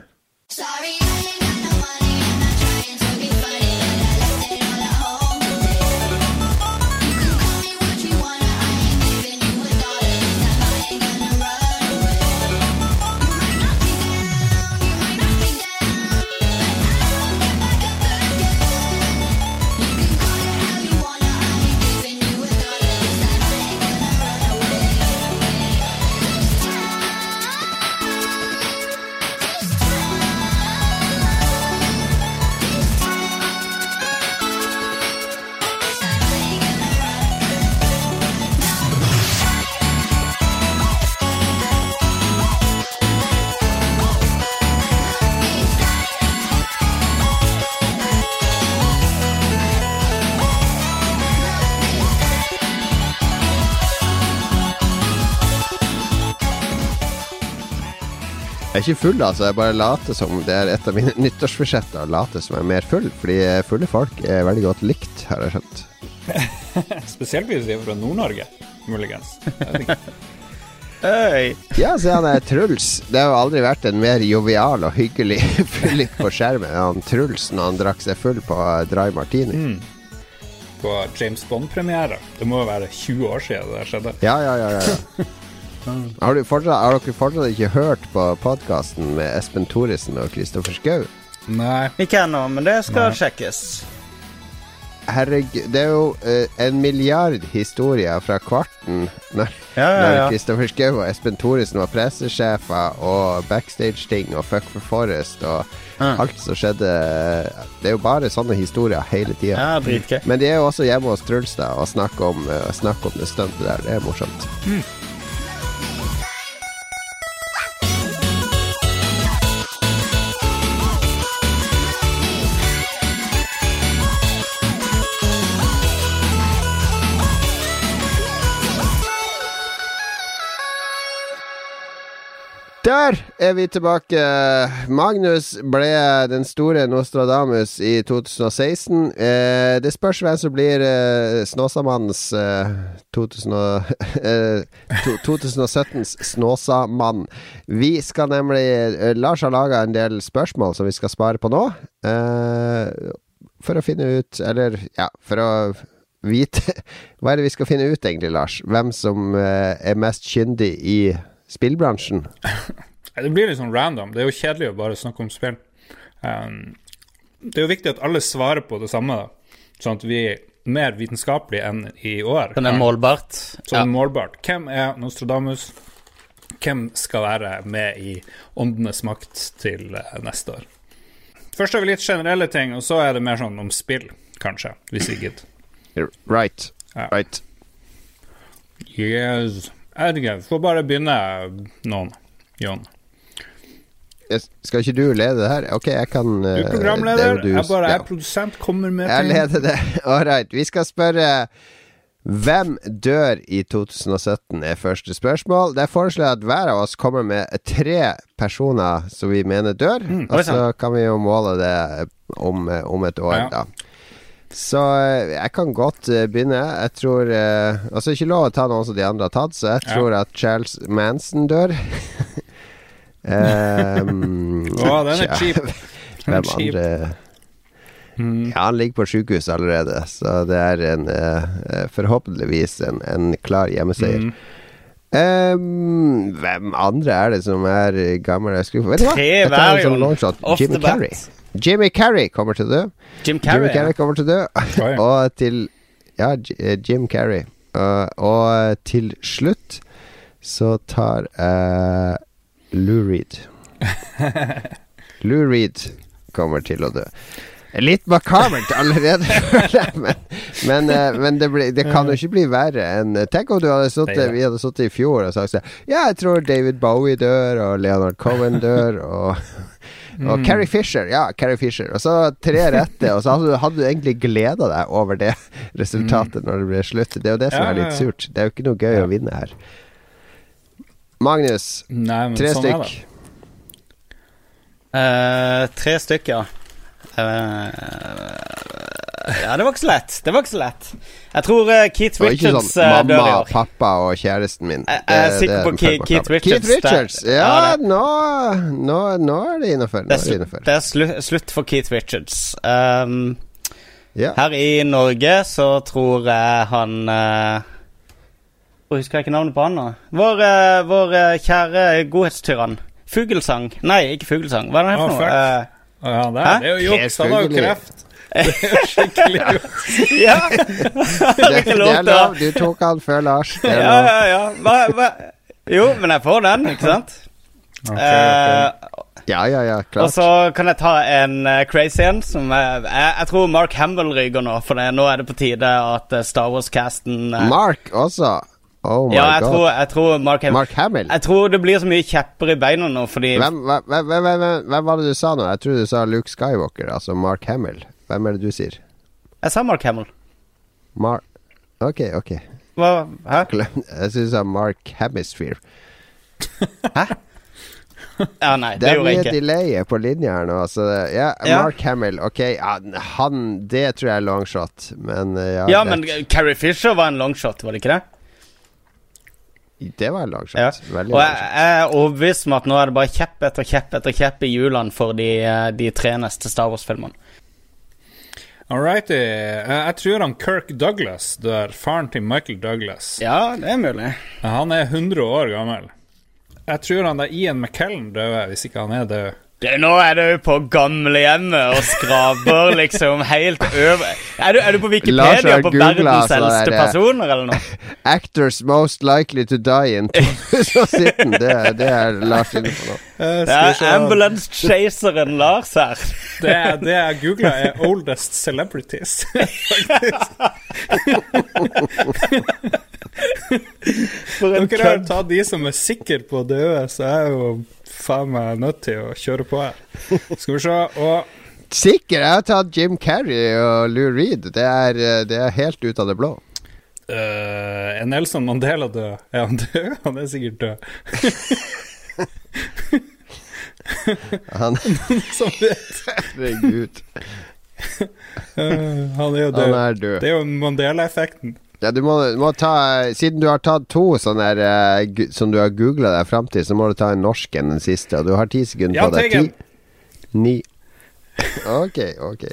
Jeg er ikke full, altså. Jeg bare later som det er et av mine nyttårsforsetter. å Late som jeg er mer full. Fordi fulle folk er veldig godt likt, har jeg skjønt. Spesielt hvis de er fra Nord-Norge, muligens. Øy. Ja, så han er Truls. Det har jo aldri vært en mer jovial og hyggelig fyllik på skjermen enn han Truls når han drakk seg full på Dry Martini. Mm. På James Bond-premiere. Det må jo være 20 år siden det skjedde. Ja, ja, ja. ja, ja. Har, du fortsatt, har dere fortsatt ikke hørt på podkasten med Espen Thoresen og Kristoffer Schou? Nei. Ikke ennå, men det skal Nei. sjekkes. Herregud, det er jo uh, en milliard historier fra kvarten når Ja, ja, ja. Kristoffer Schou og Espen Thoresen var pressesjefer og backstage-ting og Fuck for Forest og Ja. alt som skjedde. Det er jo bare sånne historier hele tida. Men de er jo også hjemme hos Truls da og snakker om, uh, snakker om det stuntet der. Det er morsomt. Der er vi tilbake. Magnus ble den store Nostradamus i 2016. Eh, det spørs hvem som blir eh, Snåsamannens eh, 2000 og, eh, to- 2017s Snåsamann. Vi skal nemlig eh, Lars har laga en del spørsmål som vi skal spare på nå. Eh, for å finne ut Eller, ja, for å vite Hva er det vi skal finne ut, egentlig, Lars? Hvem som er mest kyndig i spillbransjen? Det blir litt sånn random. Det er jo kjedelig å bare snakke om spill. Um, det er jo viktig at alle svarer på det samme, da. sånn at vi er mer vitenskapelige enn i år. Sånn er målbart. Sånn Ja. målbart. Hvem er Nostradamus? Hvem skal være med i Åndenes makt til eh, neste år? Først har vi litt generelle ting, og så er det mer sånn om spill, kanskje, hvis vi gidder. Right. Ja. Right. Yes. Jeg vet ikke. Får bare begynne, noen. Jon. Skal ikke du lede det her? Ok, jeg kan Du eh, er programleder. det er jo du- jeg bare ja. er produsent, kommer med Jeg ting. leder det. All right. Vi skal spørre hvem dør i 2017, er første spørsmål. Det er jeg at hver av oss kommer med tre personer som vi mener dør. Mm, og så kan vi jo måle det om, eh, om et år, Ja. da. Så eh, jeg kan godt eh, begynne. Jeg tror eh, Altså, ikke lov å ta noen som de andre har tatt, så jeg Ja. tror at Charles Manson dør. um, oh, den er cheap. Den er Hvem cheap. andre Mm. ja, han ligger på sykehus allerede, så det er en eh, forhåpentligvis en, en klar hjemmeseier. Mm. Um, hvem andre er det som er gammel? Jeg skulle, vet du hva? Tre sånn. Off Jimmy. Carrey. Jimmy Carrey kommer til å dø. Jim Jimmy Carrey. Carrey ja. kommer til å dø. Og til Ja, eh, Jim Carrey. Uh, og til slutt så tar uh, Lou Reed. Lou Reed kommer til å dø. Litt makabert allerede, men, men, men det, ble, det kan jo ikke bli verre enn Tenk om du hadde ja. vi hadde sittet i fjor og sagt sånn Ja, jeg tror David Bowie dør, og Leonard Cohen dør, og Mm. og Carrie Fisher, ja, Carrie Fisher. Og så tre rette, og så hadde du, egentlig gleda deg over det resultatet når det ble slutt. Det er jo det som Mm. Ja, er litt ja, ja. surt. Det er jo ikke noe gøy Ja. å vinne her. Magnus, Nei, tre sånn stykk. Uh, tre stykker. Eh, ja, det var ikke så lett. Det var ikke så lett. Jeg tror uh, Keith Richards sånn eh, dør i mamma, år. pappa og kjæresten min. Jeg- jeg er sikker på Keith, Keith. Richards. Keith Richards. Ja, ja, nå, nå, nå er det innafor. Det det slu, innenfor. det er slu, slutt for Keith Richards. Um, Ja. Her i Norge så tror jeg han uh, Husker jeg ikke navnet på han nå? Vår, uh, vår kjære godhetstyrann. Fuglesang. Nei, ikke Fuglesang. Hva er det Å, for noe? Å, ja, det, er- det er jo juks. Han har jo kreft. Skikkelig ja! Det, det er lov. Du tok han før Lars. Ja, ja, ja. Hva, hva? Jo, men jeg får den, ikke sant? Okay, okay. Uh, Ja, ja, ja, og så kan jeg ta en uh, crazy en. Som jeg, jeg, jeg tror Mark Hamill ryker nå, for det, nå er det på tide at eh, Star Wars-casten uh, Mark også. Oh my Ja, jeg god. tror, jeg tror Mark Hamill Mark Hamill. Jeg tror det blir så mye kjepper i beina nå, fordi Hvem, hvem, hvem, hvem, hvem, hvem var det du sa nå? Jeg tror du sa Luke Skywalker, altså Mark Hamill. Hvem er det du sier? Jeg sa Mark Hamill. Mar... Ok, ok. Hva? Hæ? Jeg syns du sa Mark Hemisphere. Hæ? Ja, nei, det, Det er gjorde jeg mye ikke. delay på linja her nå. Så det, ja, Ja. Mark Hamill, ok. Han Det tror jeg er longshot, men eh, ja, Ja, men Carrie Fisher var en longshot, var det ikke det? Det var en longshot. Ja. Veldig Og jeg, jeg er overbevist om at nå er det bare kjepp etter kjepp etter kjepp i hjulene for de, eh, de tre neste Star Wars-filmene. Alrighty. righty. Jeg tror han Kirk Douglas dør. Faren til Michael Douglas. Ja, det er mulig. Han er 100 år gammel. Jeg tror han der Ian McKellen døde, hvis ikke han er død. Det, nå er du på gamlehjemmet og skraper liksom helt over Er du, er du på Wikipedia på verdens sånn eldste personer, eller noe? Actors most likely to die in 2017. det, det er Lars inne på nå. Eh, Det er ambulance chaseren Lars her. Det, er- det jeg googla, er 'oldest celebrities'. For en Dere har tatt de som er sikre på å dø, så er jo faen meg nødt til å kjøre på her. Skal vi se Og Sikker. Jeg har tatt Jim Carrey og Lou Reed. Det er, eh, det er helt ut av det blå. Uh, er Nelson Mandela død? Er han død? Han er sikkert død. Han Som vet. Herregud. uh, han er jo død. Er død. Det er jo Mandela-effekten. Ja, du må, du må ta Siden du har tatt to sånne der, uh, som du har googla deg fram til, så må du ta en norsk enn den siste. Og du har ti sekunder på deg. Ti, ni Ok, ok.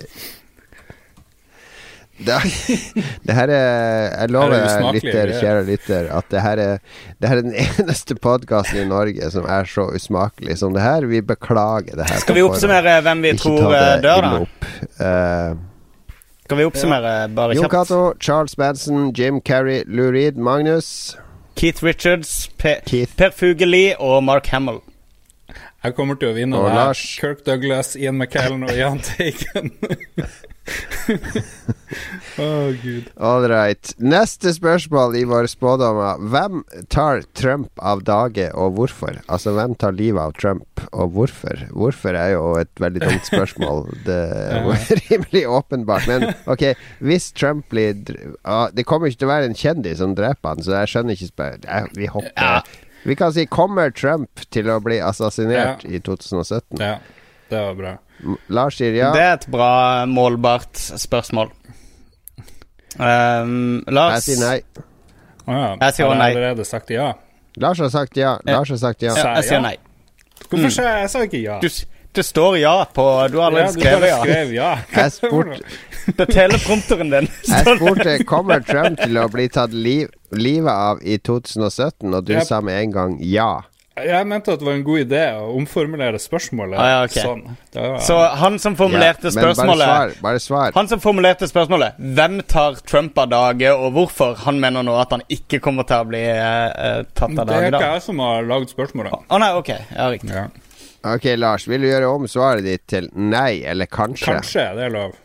Det, det her er Jeg lover er lytter, kjære lytter, at det her er Det her er den eneste podkasten i Norge som er så usmakelig som det her. Vi beklager det her. Skal vi oppsummere hvem vi tror eh, dør, da? opp. Skal vi oppsummere bare Jon kjapt? Cato, Charles Manson, Jim Carrey, Lou Reed, Magnus. Keith Richards, Per, Keith. per Fugelli og Mark Hamill. Jeg kommer til å vinne Og. Lars. Kirk Douglas, Ian McKellen og Jahn Teigen. Å, gud. All right. Neste spørsmål i våre spådommer. Hvem tar Trump av dage, og hvorfor? Altså, hvem tar livet av Trump, og hvorfor? Hvorfor er jo et veldig dumt spørsmål. Det er rimelig åpenbart. Men ok, hvis Trump blir ah, Det kommer ikke til å være en kjendis som dreper han, så jeg skjønner ikke spør... eh, Vi hopper Vi kan si Kommer Trump til å bli assassinert i 2017? Ja, det var bra. Lars sier ja. Det er et bra, målbart spørsmål. Um, Jeg sier nei. Å ja. Jeg sier Har nei. allerede sagt ja. Lars har sagt ja. Lars har sagt ja. Ja, jeg sier nei. Hvorfor sa jeg, jeg sa ikke ja? Du, det står ja på Du har allerede skrevet ja. skrev ja. Jeg spurte Det er teleprompteren din. Jeg spurte Kommer Trump til å bli tatt liv, livet av i 2017, og du Yep. sa med en gang ja. Jeg mente at det var en god idé å omformulere spørsmålet Ah, ja, okay. sånn. Var, Så han som formulerte Ja, spørsmålet Bare svar. Bare svar. Han som formulerte spørsmålet Hvem tar Trump av dage, og hvorfor? Han mener nå at han ikke kommer til å bli eh, tatt av det er ikke da jeg som har lagd spørsmålet. Å nei, ok. Ja, riktig. Ja. Ok, Lars. Vil du gjøre om svaret ditt til nei eller kanskje? Kanskje, det er lov.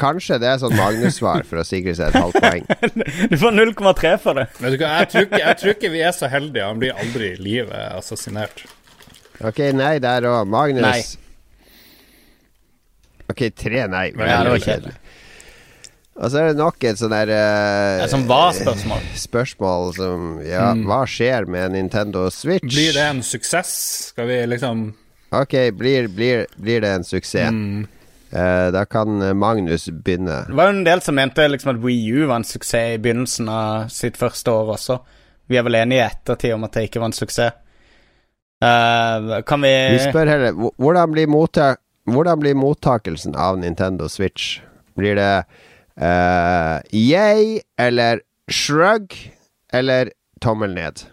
Kanskje det er sånn Magnus-svar for å sikre seg et halvt poeng. Du får 0,3 for det. Vet du hva, jeg tror, ikke, jeg tror ikke vi er så heldige. Han blir aldri i livet assassinert. Ok, nei der òg. Magnus. Nei. Ok, tre nei. Ja, det var kjedelig. Og så er det nok et sånn der uh, er som hva-spørsmål. Spørsmål som Ja, Mm. hva skjer med Nintendo Switch? Blir det en suksess? Skal vi liksom Ok, blir, blir, blir det en suksess? Eh, da kan eh, Magnus begynne. Det var jo en del som mente liksom at Wii U var en suksess i begynnelsen av sitt første år også. Vi er vel enige i ettertid om at det ikke var en suksess. Uh, kan vi Vi spør heller hvordan blir, hvordan blir mottakelsen av Nintendo Switch? Blir det uh, yay eller shrug eller tommel ned?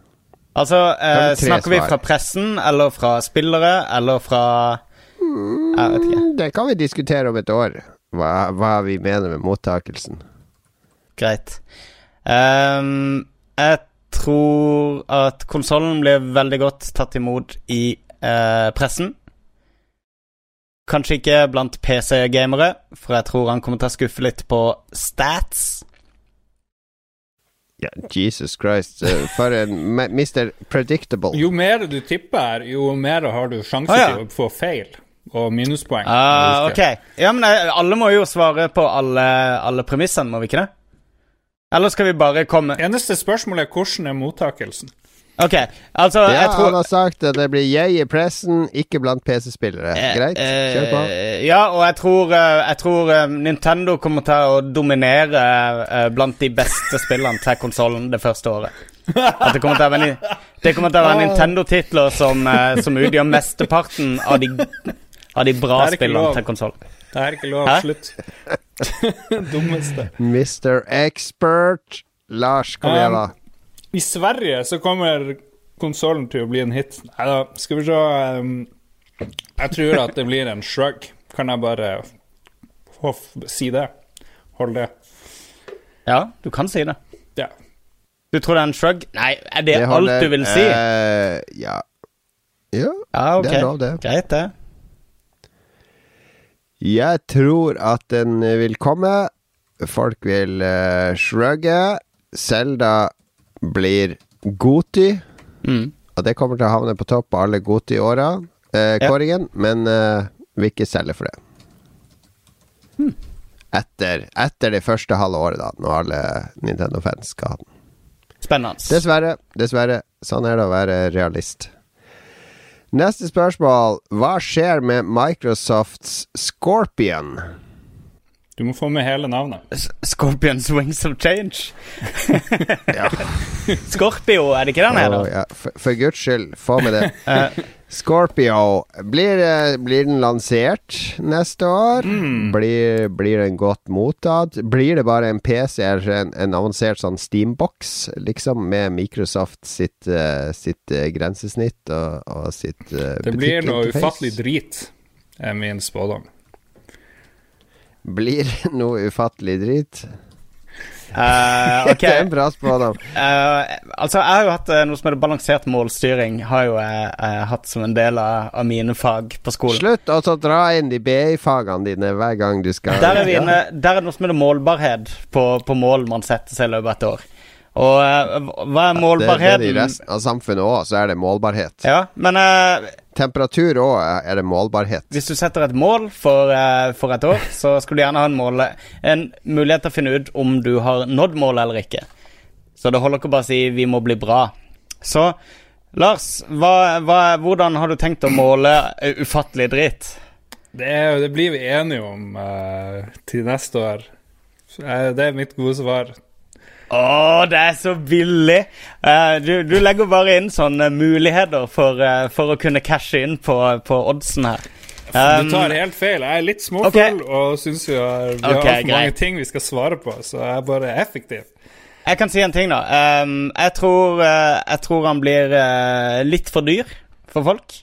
Altså, eh, tre snakker vi fra pressen, eller fra spillere, eller fra Jeg vet ikke. Det kan vi diskutere om et år, hva, hva vi mener med mottakelsen. Greit. Um, jeg tror at konsollen blir veldig godt tatt imot i uh, pressen. Kanskje ikke blant PC-gamere, for jeg tror han kommer til å skuffe litt på stats. Ja, Jesus Christ, eh, for en Mr. Predictable. Jo mer du tipper, jo mer har du sjanse ah, ja. til å få feil og minuspoeng. Uh, ok. Ja, men eh, alle må jo svare på alle, alle premissene, må vi ikke det? Eller skal vi bare komme Eneste spørsmål er hvordan er mottakelsen? Ok, altså, Ja, jeg tror han har sagt at det blir yay i pressen, ikke blant PC-spillere. Greit, kjør på. Eh, Ja, og jeg tror, eh, jeg tror eh, Nintendo kommer til å dominere eh, blant de beste spillene til konsollen det første året. At det kommer til å være, være Nintendo-titler som, eh, som utgjør mesteparten av de, av de bra Det spillene til konsoll. Det er ikke lov. Hæ? Slutt. Dummeste. Mr. Expert. Lars, kom igjen, da. Um, I Sverige så kommer konsollen til å bli en hit. Nei da, skal vi se um, Jeg tror at det blir en shrug. Kan jeg bare hoff, si det? Hold det. Ja, du kan si det. Ja. Du tror det er en shrug? Nei, er det, alt holder. du vil si? Uh, ja. ja. ja, okay. det er lov, det. Greit, det. Jeg tror at den vil komme. Folk vil uh, shrugge. Selda blir Goti. Mm. Og det kommer til å havne på topp av alle Goti-åra, eh, Ja. Men uh, vil ikke selge for det. Mm. Etter, etter det første halve året, da, når alle Nintendo-fans skal ha den. Spennende. Dessverre. Dessverre. Sånn er det å være realist. Neste spørsmål. Hva skjer med Microsofts Scorpion? Du må få med hele navnet. Scorpions Wings of Change. Scorpio, er det ikke den heter? Ja, for, for guds skyld, få med det. Scorpio. Blir, eh, blir den lansert neste år? Blir, blir den godt mottatt? Blir det bare en PC eller en, en avansert sånn Steambox, liksom, med Microsoft sitt, uh, sitt uh, grensesnitt og, og sitt uh, Det blir noe ufattelig drit, er min spådom. Blir noe ufattelig drit? Eh, okay. det er en bra spådom. Uh, altså, jeg har jo hatt eh, noe som heter balansert målstyring. Har jo eh, hatt som en del av, av mine fag på skolen. Slutt å dra inn de BI-fagene dine hver gang du skal Der er, vi inne, der er det noe som heter målbarhet på, på mål man setter seg i løpet av et år. Og hva er Det, det er målbarheten? det I resten av samfunnet òg, så er det målbarhet. Ja, men Temperatur og er det målbarhet. hvis du setter et mål for, eh, for et år, så skulle du gjerne ha en, mål, en mulighet til å finne ut om du har nådd målet eller ikke. Så det holder ikke å bare si 'vi må bli bra'. Så Lars, hva, hva, hvordan har du tenkt å måle eh, ufattelig dritt? Det, det blir vi enige om uh, til neste år. Så, eh, det er mitt gode svar. Å, det er så billig! Uh, du, du legger bare inn sånne muligheter for, uh, for å kunne cashe inn på, på oddsen her. du tar Um, helt feil. Jeg er litt småfull og syns vi har, vi har Ok, altfor mange ting vi skal svare på, så jeg er bare effektiv. Jeg kan si en ting, da. Um, jeg, tror, uh, jeg tror han blir litt for dyr for folk.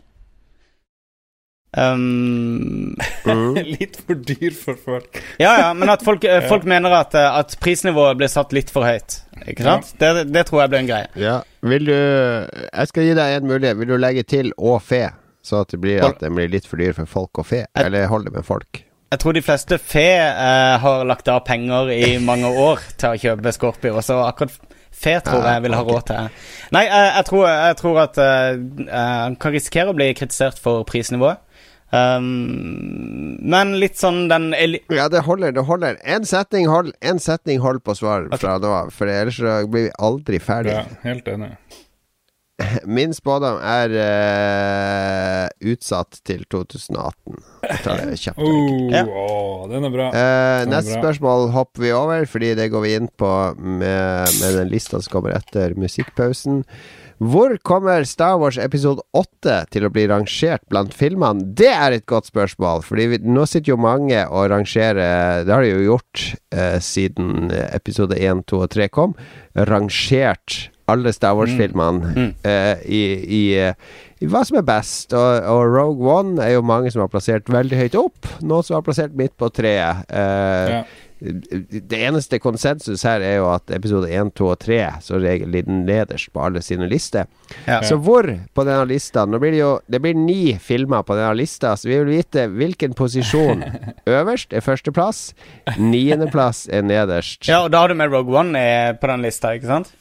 Um, litt for dyr for folk. ja, ja, men at folk, eh, Ja. folk mener at, eh, at prisnivået blir satt litt for høyt. Ikke sant? Det, det tror jeg blir en greie. Ja. Vil du Jeg skal gi deg en mulighet. Vil du legge til 'og fe', så at det blir at det blir litt for dyr for folk og fe? Eller holde med folk? Jeg tror de fleste fe eh, har lagt av penger i mange år til å kjøpe Scorpio, så akkurat fe tror Ja, jeg vil ha råd til. Nei, jeg, jeg, tror, jeg tror at eh, eh, han kan risikere å bli kritisert for prisnivået. Um, men litt sånn den eli Ja, det holder. det holder En setning hold, en setning hold på svar fra nå av, for ellers så blir vi aldri ferdig. Ja, helt enig. Min spådom er uh, utsatt til 2018. Jeg tar det kjapt. oh, ja. Oh, den er bra. Uh, neste spørsmål hopper vi over, fordi det går vi inn på med, med den lista som kommer etter musikkpausen. Hvor kommer Star Wars episode 8 til å bli rangert blant filmene? Det er et godt spørsmål, Fordi vi, nå sitter jo mange og rangerer Det har de jo gjort eh, siden episode 1, 2 og 3 kom. Rangert alle Star Wars-filmene eh, i, i, i hva som er best. Og, og Rogue One er jo mange som har plassert veldig høyt opp. Noen som har plassert midt på treet. Eh, Det eneste konsensus her er jo at episode 1, 2 og 3 som regel ligger nederst på alle sine lister. Ja. Så hvor på denne lista Nå blir det jo Det blir ni filmer på denne lista, så vi vil vite hvilken posisjon øverst er førsteplass, niendeplass er nederst. Ja, og da har du med Rogue One eh, på den lista, ikke sant?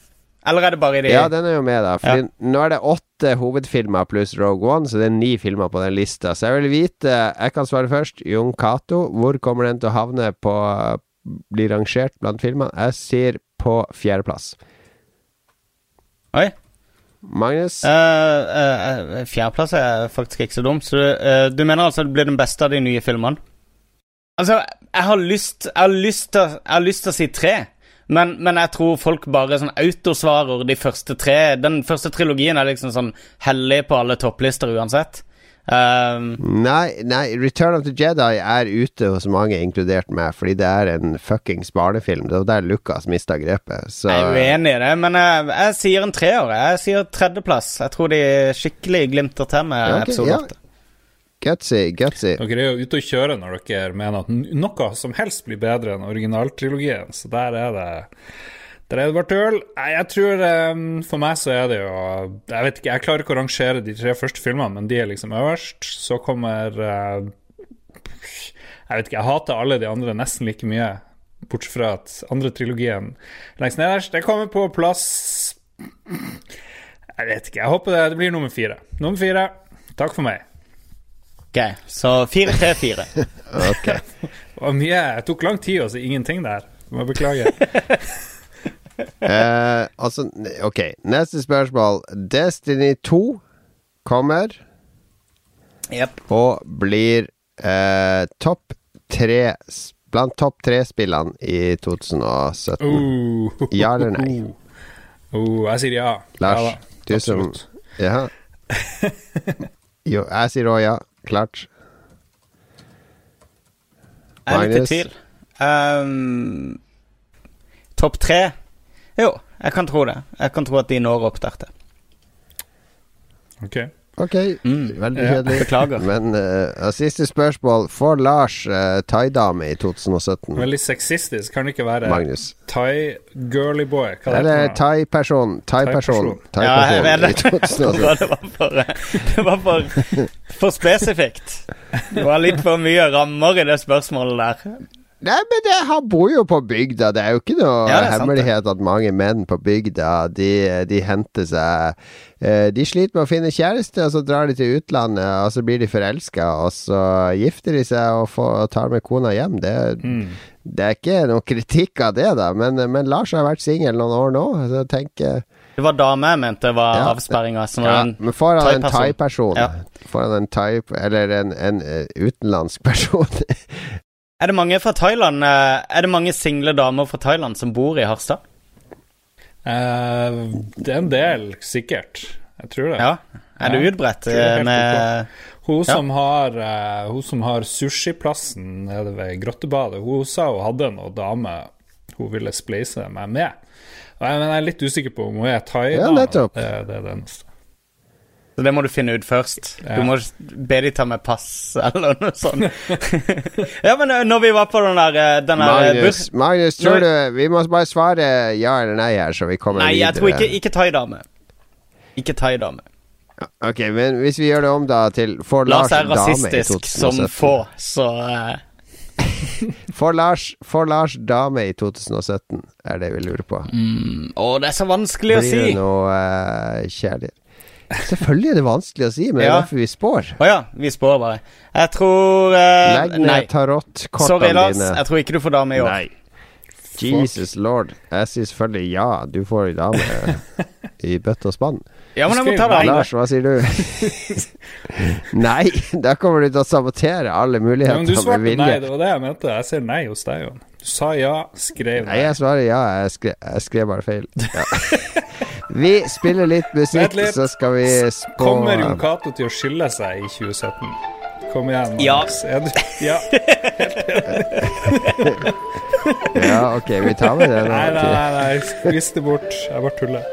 Eller er det bare i de Ja, den er jo med, da. Fordi nå er det åtte hovedfilmer pluss Rogue One, så det er ni filmer på den lista. Så jeg vil vite Jeg kan svare først. Jon Cato. Hvor kommer den til å havne på Bli rangert blant filmene? Jeg sier på fjerdeplass. Oi. Magnus? Uh, uh, Fjerdeplass er faktisk ikke så dumt. Så du, eh, du mener altså det blir den beste av de nye filmene? Altså, jeg har lyst Jeg har lyst til, jeg har lyst til å si tre. Men, men jeg tror folk bare sånn autosvarer de første tre. Den første trilogien er liksom sånn hellig på alle topplister uansett. Um, Nei, nei, Return of the Jedi er ute hos mange, inkludert meg, fordi det er en fuckings barnefilm. Det var der Lucas mista grepet. Så jeg er uenig i det, men jeg, jeg sier en treår. Jeg sier tredjeplass. Jeg tror de skikkelig glimter til med Ja, ok, episode ja. åtte. Gutsy, gutsy. Dere er jo ute å kjøre når dere mener at noe som helst blir bedre enn originaltrilogien, så der er det Der er det bare tull. Jeg tror eh, For meg så er det jo Jeg vet ikke, jeg klarer ikke å rangere de tre første filmene, men de er liksom øverst. Så kommer eh, Jeg vet ikke, jeg hater alle de andre nesten like mye, bortsett fra at andre trilogien lengst nederst. Det kommer på plass Jeg vet ikke. Jeg håper det, det blir nummer fire. Nummer fire. Takk for meg. Ok, så fire, tre, fire. ok. Det var mye Det tok lang tid å si ingenting der. Må beklage. Eh, altså, ok, neste spørsmål. Destiny 2 kommer og blir eh, topp tre Blant topp tre-spillene i 2017. Uh, Ja eller nei? Uh, jeg sier ja. Lars, ja da, du som Ja. Jo, jeg sier òg ja. Klart. Jeg er litt i Magnus? tvil. Um, Topp tre? Jo, jeg kan tro det. Jeg kan tro at de når opp der til. Ok. Ok, veldig Ja, beklager. Men uh, siste spørsmål. Får Lars uh, thaidame i 2017? Veldig sexistisk. Kan det ikke være Magnus. Thai girly boy? Hva Eller thai-person. Thai-person. Thai-person. Ja, jeg vet det. det var for, det var for, for spesifikt. Det var litt for mye rammer i det spørsmålet der. Nei, men det, han bor jo på bygda. Det er jo ikke noe Ja, hemmelighet at mange menn på bygda De, de henter seg eh, De sliter med å finne kjæreste, og så drar de til utlandet, og så blir de forelska, og så gifter de seg og, får, og tar med kona hjem. Det, det er ikke noe kritikk av det, da, men, men Lars har vært singel noen år nå, så jeg tenker Det var dame jeg mente var Ja. avsperringa. Som ja, en Men får han en thaiperson? Ja. får han en thai Eller en, en eh, utenlandsk person Er det mange fra Thailand eh, Er det mange single damer fra Thailand som bor i Harstad? Uh, det er en del, sikkert. Jeg tror det. Ja. Er det utbredt, eh, med-. Hun Ja. som har uh, Hun som har sushiplassen nede ved Grottebadet, hun sa hun hadde noen dame hun ville spleise meg med. Og jeg, men jeg er litt usikker på om hun er Ja, thai. Ja, nettopp. det, det er det eneste. Så det må du finne ut først. Ja. Du må be de ta med pass, eller noe sånt. ja, men eh, når vi var på den der, eh, den der eh, Magnus, Magnus, tror du Vi må bare svare ja eller nei her, så vi kommer Nei, videre. jeg tror ikke, ikke thaidame. Ikke thaidame. Ok, men hvis vi gjør det om da til Får Lars Lars er rasistisk som få, så uh... Får Lars, får Lars dame i 2017, er det vi lurer på. mm, Å, det er så vanskelig å si! Blir det noe uh, kjærlighet? Selvfølgelig er det vanskelig å si, men det er Ja. derfor vi spår. Å ja, vi spår bare. Jeg tror eh, Legg ned Nei. tarotkortene Sorry, Lars. dine. Jeg tror ikke du får dame i år. Nei. Jesus lord. Jeg sier selvfølgelig ja. Du får ei dame i bøtte og spann. Ja, men jeg må ta det andre. Lars, hva sier du? nei, da kommer du til å sabotere alle Ja, men du muligheter med svarte nei, vilje. det var det jeg mente. Jeg ser nei hos deg, Jon. Du sa ja, skrev Nei, jeg svarer ja. Jeg skrev, jeg skrev bare feil. Ja. Vi spiller litt musikk, litt. så skal vi spå Kommer Jon Cato til å skille seg i 2017? Kom igjen, Ja. Max. Er du Ja. Ja, ok, vi tar med det. Nei, nei, nei, nei. skvis det bort. Jeg bare tuller.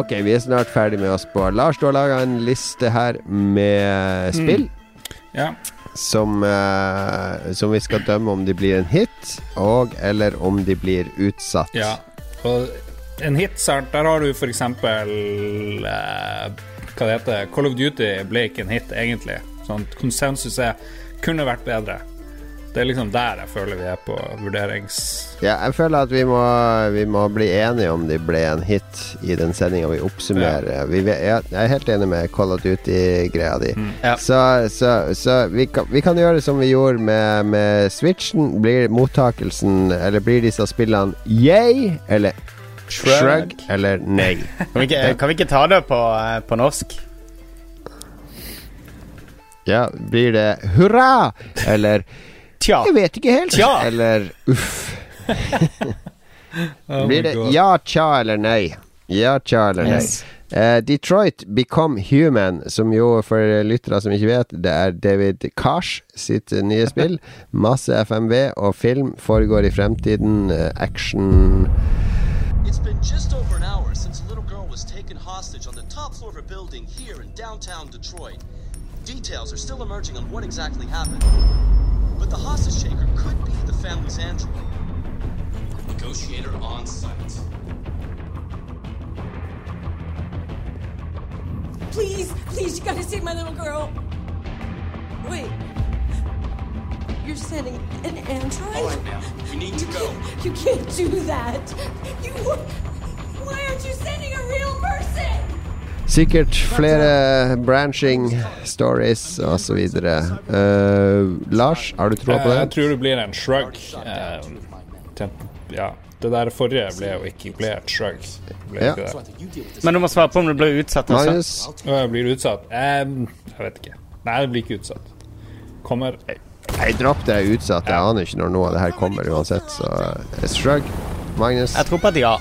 Ok, vi er snart ferdig med å spå. Lars, du har laga en liste her med spill. Ja. Som, uh, som vi skal dømme om de blir en hit, og eller om de blir utsatt. ja. Og en hit, der har du for eksempel eh, Hva det heter Call of Duty ble ikke en hit, egentlig. Sånn konsensus er kunne vært bedre. Det er liksom der jeg føler vi er på vurderings... Ja, jeg føler at vi må, vi må bli enige om de ble en hit i den sendinga vi oppsummerer. Vi, jeg er helt enig med Call of Duty-greia di. Ja. Så, så, så vi, kan, vi kan gjøre det som vi gjorde med, med Switchen. Blir mottakelsen, eller blir disse spillene yay eller shrug, eller nei? Kan vi ikke, kan vi ikke ta det på, eh, på norsk? Ja, blir det hurra eller Tja. Jeg vet ikke helt. Tja. Eller uff. Oh Blir det ja, tja eller nei? Ja, tja eller nei? Yes. Uh, Detroit Become Human, som jo for lyttere som ikke vet, det er David Kars sitt nye spill. Masse FMV og film foregår i fremtiden. Uh, action It's been just over an hour since a little girl was taken hostage on the top floor of a building here in downtown Detroit. Details are still emerging on what exactly happened. But the hostage taker could be the family's android. Negotiator on site. Please, please, you gotta save my little girl. Wait. You're sending an android? All right, now, we need to go. You can't do that. You. Why aren't you sending a real person? Sikkert flere branching stories osv. Uh, Lars, har du troa på det? Jeg tror det blir en shrug. Eh, ja. Det der forrige ble jo ikke ble et shrug. Ble Ja. ikke. Men du må svare på om det blir utsatt også. Magnus? Blir utsatt. Eh, jeg vet ikke. Nei, det blir ikke utsatt. Kommer Nei, dropp det utsatt. Jeg aner ikke når noe av det her kommer uansett, så uh, shrug. Magnus? Jeg tror på et ja.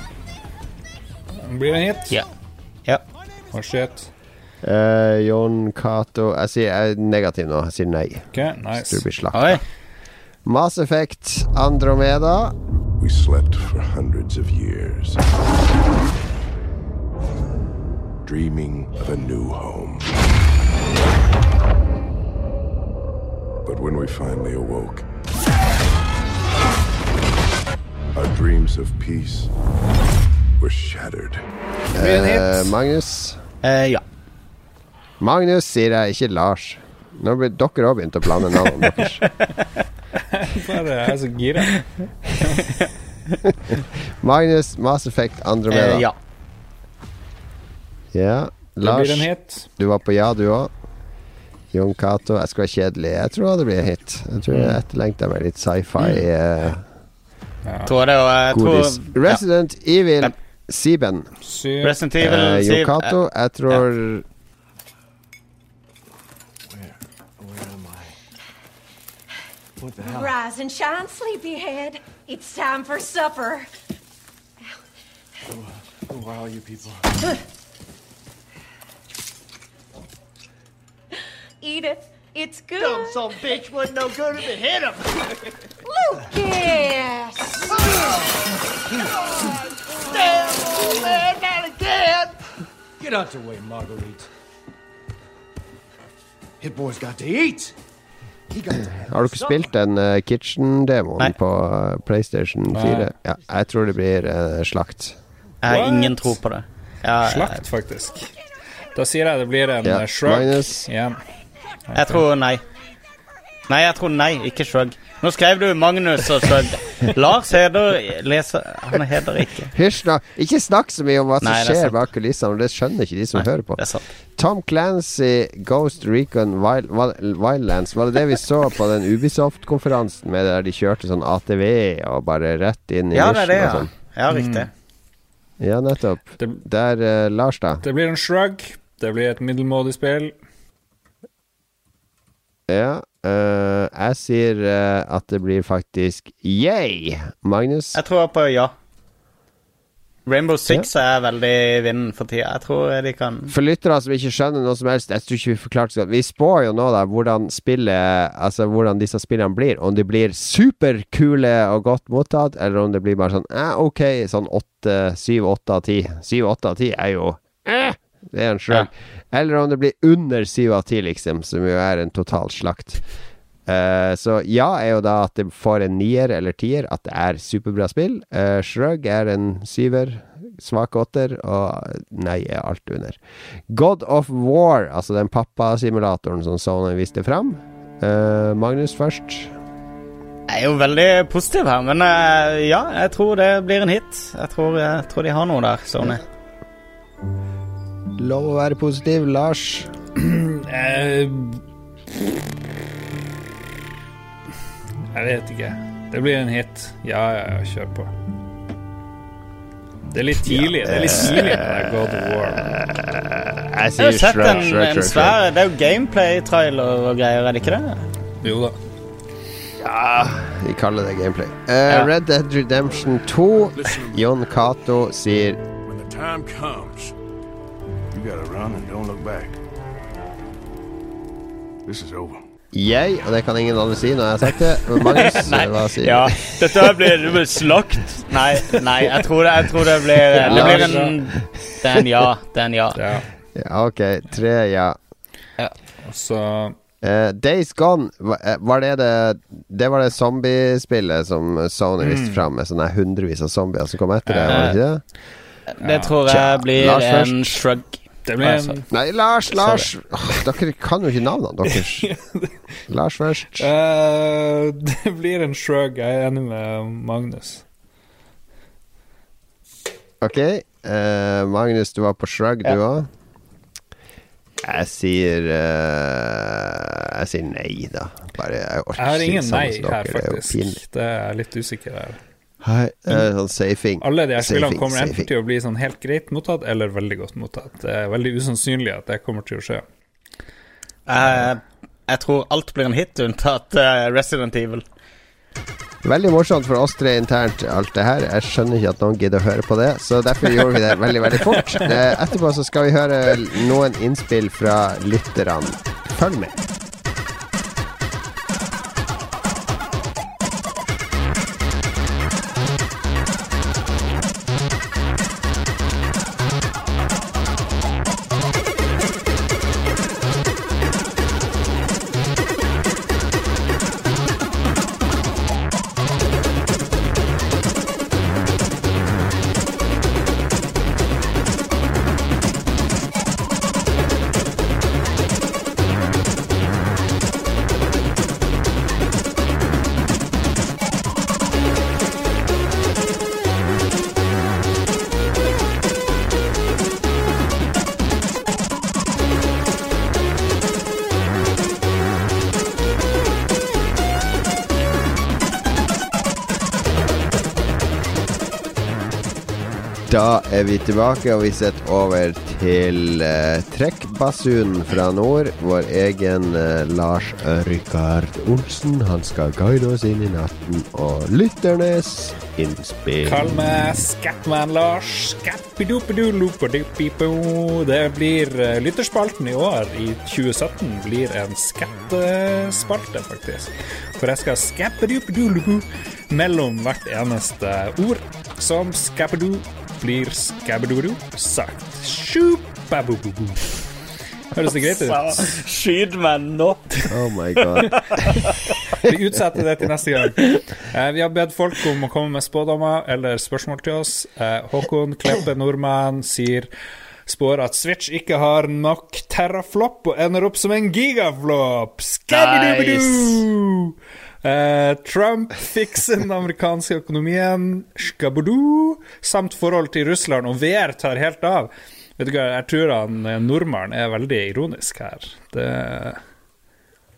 Blir det en hit? Ja. ja. Å, shit. Eh, Jon Cato Jeg sier jeg er negativ nå. Jeg sier nei. Ok, nice. Du blir slakta. Mass Effect Andromeda. We slept for hundreds of years, dreaming of a new home. But when we finally awoke, our dreams of peace were shattered. Eh, Magnus? ja. Magnus sier jeg, ikke Lars. Nå blir dere òg begynt å blande navnene deres. Bare jeg er så gira. Magnus, Mass Effect Andromeda. Eh, ja. Ja. Lars, du var på ja, du òg. Jon Cato, jeg skal være kjedelig. Jeg tror det blir en hit. Jeg tror jeg etterlengta meg litt sci-fi. eh, Tror det, og jeg tror godis. Resident Evil Sieben. Resident Evil Eh, Jon Siv- Cato, jeg tror What the hell? Rise and shine, sleepyhead. It's time for supper. Wow, you people. Eat it. It's good. Dumb son bitch wasn't no good if it hit him. Lucas! Damn, old man, not again. Get out the way, Marguerite. Hit boy's got to eat. He got to have Har ikke spilt den uh, Kitchen-demoen på uh, PlayStation 4? Ja, jeg tror det blir uh, slakt. Jeg har ingen tro på det. Ja, Slakt, faktisk. Da sier jeg det blir en Ja, shrug minus. igjen. Jeg tror nei. Nei, jeg tror nei, ikke shrug. Nå skrev du Magnus og shrug. Lars Heder leser Han heter ikke. Hysj nå! Ikke snakk så mye om hva som Nei, er skjer sant. bak kulissene, det skjønner ikke de som hører på. Det er sant. Tom Clancy, Ghost Recon Wild, Wild- Wildlands, var det det vi så på den Ubisoft-konferansen med der de kjørte sånn ATV og bare rett inn i Ja, det er det, og ja. sånn? Ja, riktig. Ja, nettopp. Der, uh, Lars, da? Det blir en shrug. Det blir et middelmådig spill. Ja, Uh, jeg sier uh, at det blir faktisk yay, Magnus. Jeg tror på ja. Rainbow Six er veldig i vinden for tida. Jeg tror de kan For lyttere som ikke skjønner noe som helst, jeg tror ikke vi forklarte. Vi spår jo nå da hvordan spillet Altså hvordan disse spillene blir. Om de blir superkule og godt mottatt, eller om det blir bare sånn eh, ok, sånn åtte, syv, åtte av ti. Syv, åtte av ti er jo eh, Det er en shrug. Eller om det blir under syv av ti, liksom, som jo er en total slakt. Uh, så ja er jo da at det får en nier eller tier, at det er superbra spill. Uh, Shrug er en syver, svak åtter, og nei er alt under. God of War, altså den pappasimulatoren som Sony viste fram. Uh, Magnus først. Jeg er jo veldig positiv her, men ja, jeg tror det blir en hit. Jeg tror, jeg tror de har noe der, Sony. Lov å være positiv. Lars. Eh, jeg vet ikke. Det blir en hit. Ja, ja, ja, kjør på. Det er litt tidlig. Det er litt tidlig med God of War. Jeg Jeg har jo sett en, en svær Det er jo gameplay-trailer og greier, er det ikke det? Jo da. Ja, vi kaller det gameplay. Uh, Ja. Red Dead Redemption 2. Jon Cato sier When the time comes, you gotta run and don't look back. This is over. jeg, og det kan ingen andre si når jeg har sagt det. Men Magnus, Nei, hva sier ja, dette blir, blir slakt. Nei, nei, jeg tror det, jeg tror det blir Det blir en Det er en ja. Det er en ja. Ja. Ja, ok. Tre ja. ja. så uh, Days Gone, eh, var det det Det var det zombiespillet som Sony viste Mm. fram, med sånne hundrevis av zombier som kom etter det? Var det ikke det? Det tror jeg blir en shrug. Blir Nei, Lars, Lars! Åh, dere kan jo ikke navnene deres. Lars først. Uh, Det blir en shrug. Jeg er enig med Magnus. Ok. Uh, Magnus, du var på Shrug, du òg. Jeg sier uh, Jeg sier nei, da. Bare Jeg Jeg har ingen nei her, faktisk. det er. Det er litt usikker her. Hei, uh, sånn safing. Alle de her spillene Safing, kommer enten safing. til å bli sånn helt greit mottatt eller veldig godt mottatt. Det er veldig usannsynlig at det kommer til å skje. Jeg, jeg tror alt blir en hit, unntatt uh, Resident Evil. Veldig morsomt for oss tre internt, alt det her. Jeg skjønner ikke at noen gidder å høre på det, så derfor gjorde vi det veldig, veldig fort. Eh, etterpå så skal vi høre noen innspill fra lytterne. Følg med. Er vi tilbake, og vi setter over til uh, trekkbasunen fra nord. Vår egen eh, Lars Rikard Olsen. Han skal guide oss inn i natten og lytternes innspill. Kall meg Scatman Lars. Det blir eh, lytterspalten i år, i 2017, blir en skattespalte, faktisk. For jeg skal skappedupedulubu mellom hvert eneste ord. Som skappido blir skabbedodo sagt. sjubabububu. Høres det greit ut? Skyt meg nå! Oh my god. Vi utsetter det til neste gang. Eh, vi har bedt folk om å komme med spådommer eller spørsmål til oss. Eh, Håkon Kleppe Nordmann sier spår at Switch ikke har nok terraflop og ender opp som en gigaflop. Skabbidoobidoo! Eh, Trump fikser den amerikanske økonomien, skabudu, samt forhold til Russland og VR tar helt av. Vet du hva, Jeg tror han eh, nordmannen er veldig ironisk her. Det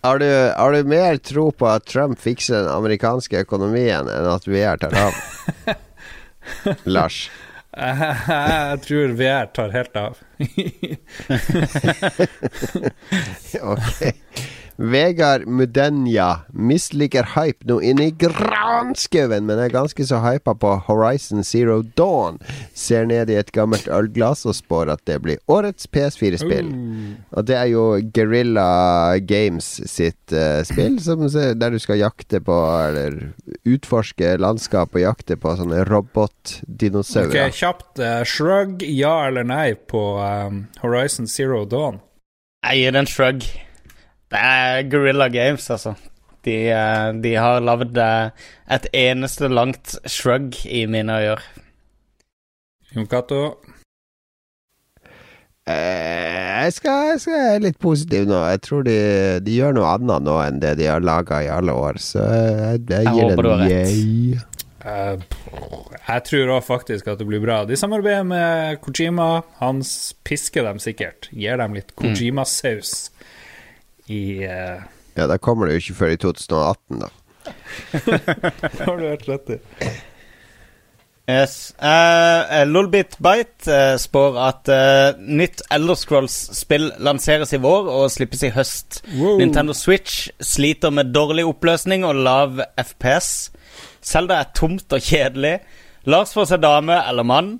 Har du, har du mer tro på at Trump fikser den amerikanske økonomien enn at VR tar av? Lars? Jeg tror VR tar helt av. ok. Vegard Mudenja misliker hype nå inne i granskauen, men er ganske så hypa på Horizon Zero Dawn. Ser ned i et gammelt ølglass og spår at det blir årets PS4-spill. Og det er jo Guerrilla Games sitt uh, spill, som, der du skal jakte på Eller utforske landskap og jakte på sånne Ok, Okay, Kjapt uh, shrug, ja eller nei på um, Horizon Zero Dawn. Jeg gir en shrug. Det er Guerrilla Games, altså. De, eh, de har lagd eh, et eneste langt shrug i mine øyne. Jon Cato? Eh, jeg, skal, jeg skal være litt positiv nå. Jeg tror de, de gjør noe annet nå enn det de har laga i alle år, så jeg, jeg Jeg gir en yay. Eh, jeg tror òg faktisk at det blir bra. De samarbeider med Kojima. Han pisker dem sikkert. Gir dem litt Kojima-saus i uh... Ja, da kommer det jo ikke før i 2018, da. Har du helt rett i. Yes. Uh, Lolbit Bite eh, spår at uh, nytt Elder Scrolls-spill lanseres i vår og slippes i høst. Wow. Nintendo Switch sliter med dårlig oppløsning og lav FPS. Selda er tomt og kjedelig. Lars får seg dame eller mann.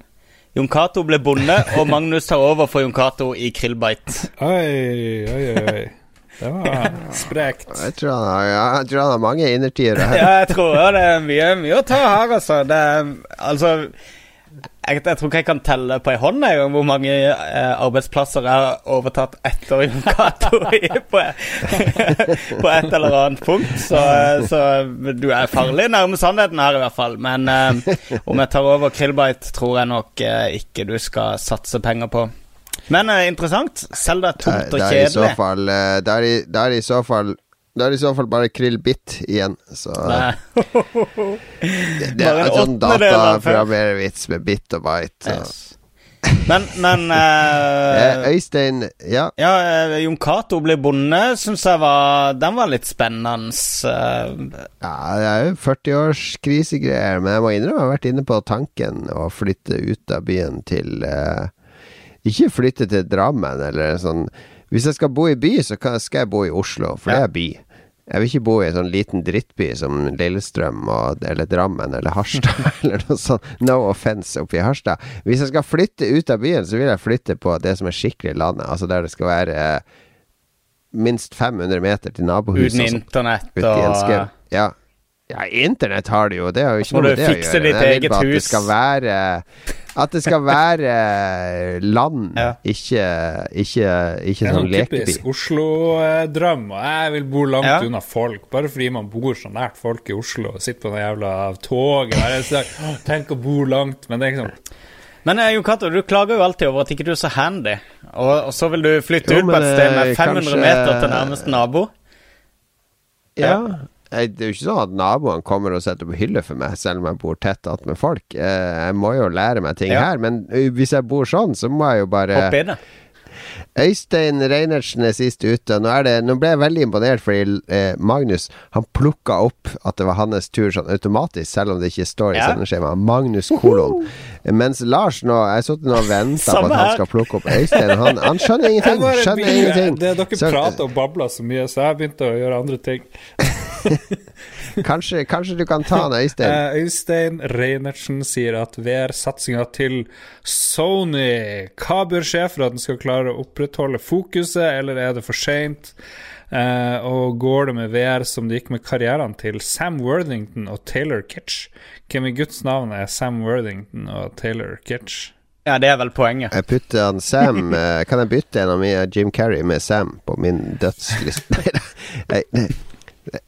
Jon Cato blir bonde, og Magnus tar over for Jon Cato i Krillbite. Oi, oi, oi. Det var sprekt. Jeg tror han har, jeg tror han har mange innertiere. Ja, jeg tror det er mye, mye å ta her, altså. Det er, altså jeg, jeg tror ikke jeg kan telle på ei hånd jeg, hvor mange eh, arbeidsplasser jeg har overtatt etter Jon Cato i- på, på et eller annet punkt. Så, så du er farlig nærme sannheten her, i hvert fall. Men eh, om jeg tar over Krillbite, tror jeg nok eh, ikke du skal satse penger på. Men uh, interessant. Er Det tomt og er i så kjedelig. fall eh, Det er i- det er i så fall det er i så fall bare krill-bit igjen, så Nei. Det Bare er sånn før. vits med bit og bite. Så. Men, men Eh, Øystein, ja. Ja, Jon Cato blir bonde, syns jeg var Den var litt spennende. Uh, Ja, det er jo 40 års krisegreier, men jeg må innrømme jeg har vært inne på tanken å flytte ut av byen til eh, Ikke flytte til Drammen eller sånn Hvis jeg skal bo i by, så skal jeg bo i Oslo, for det er by. Jeg vil ikke bo i en sånn liten drittby som Lillestrøm og, eller Drammen eller Harstad eller noe sånt. No offense oppi Harstad. Hvis jeg skal flytte ut av byen, så vil jeg flytte på det som er skikkelig landet. Altså der det skal være eh, minst 500 meter til nabohuset. Uten internett og, og- Ja. Ja, internett har de jo. Det har jo ikke noe med det å gjøre. ditt Jeg vil eget bare at det hus. skal være At det skal være land, ikke, ikke, ikke Det er sånn sånn typisk Oslo-drøm. Og jeg vil bo langt Ja. unna folk, bare fordi man bor så nært folk i Oslo. og Sitter på det jævla toget hver eneste dag. Tenk å bo langt. Men det er ikke sånn Men eh, Jon Cato, du klager jo alltid over at ikke du er så handy. Og, og så vil du flytte Jo, ut på et sted med eh, 500 kanskje- meter til nærmeste nabo. Ja. Nei, Det er jo ikke sånn at naboene kommer og setter på hylle for meg, selv om jeg bor tett attmed folk. Eh, Jeg må jo lære meg ting Ja. her, men hvis jeg bor sånn, så må jeg jo bare Hoppe i det. Øystein Reinertsen er sist ute. Nå, er det, nå ble jeg veldig imponert, fordi eh, Magnus Han plukka opp at det var hans tur sånn automatisk, selv om det ikke står i Ja. sendeskjemaet. Magnus kolon. Mens Lars nå Jeg har sittet nå og venta på at han skal plukke opp Øystein. Han, han skjønner ingenting. Skjønner ingenting. Det, dere prater og babler så mye, så jeg begynte å gjøre andre ting. kanskje, kanskje du kan ta han Øystein? Uh, Øystein Reinertsen sier at VR-satsinga til Sony Hva bør skje for at den skal klare å opprettholde fokuset, eller er det for seint? Uh, og går det med VR som det gikk med karrierene til Sam Worthington og Taylor Kitsch? Hvem i Guds navn er Sam Worthington og Taylor Kitsch? Ja, det er vel poenget. Jeg putter han Sam eh, Kan jeg bytte en av mine Jim Carrey med Sam på min dødsliste? Nei, nei.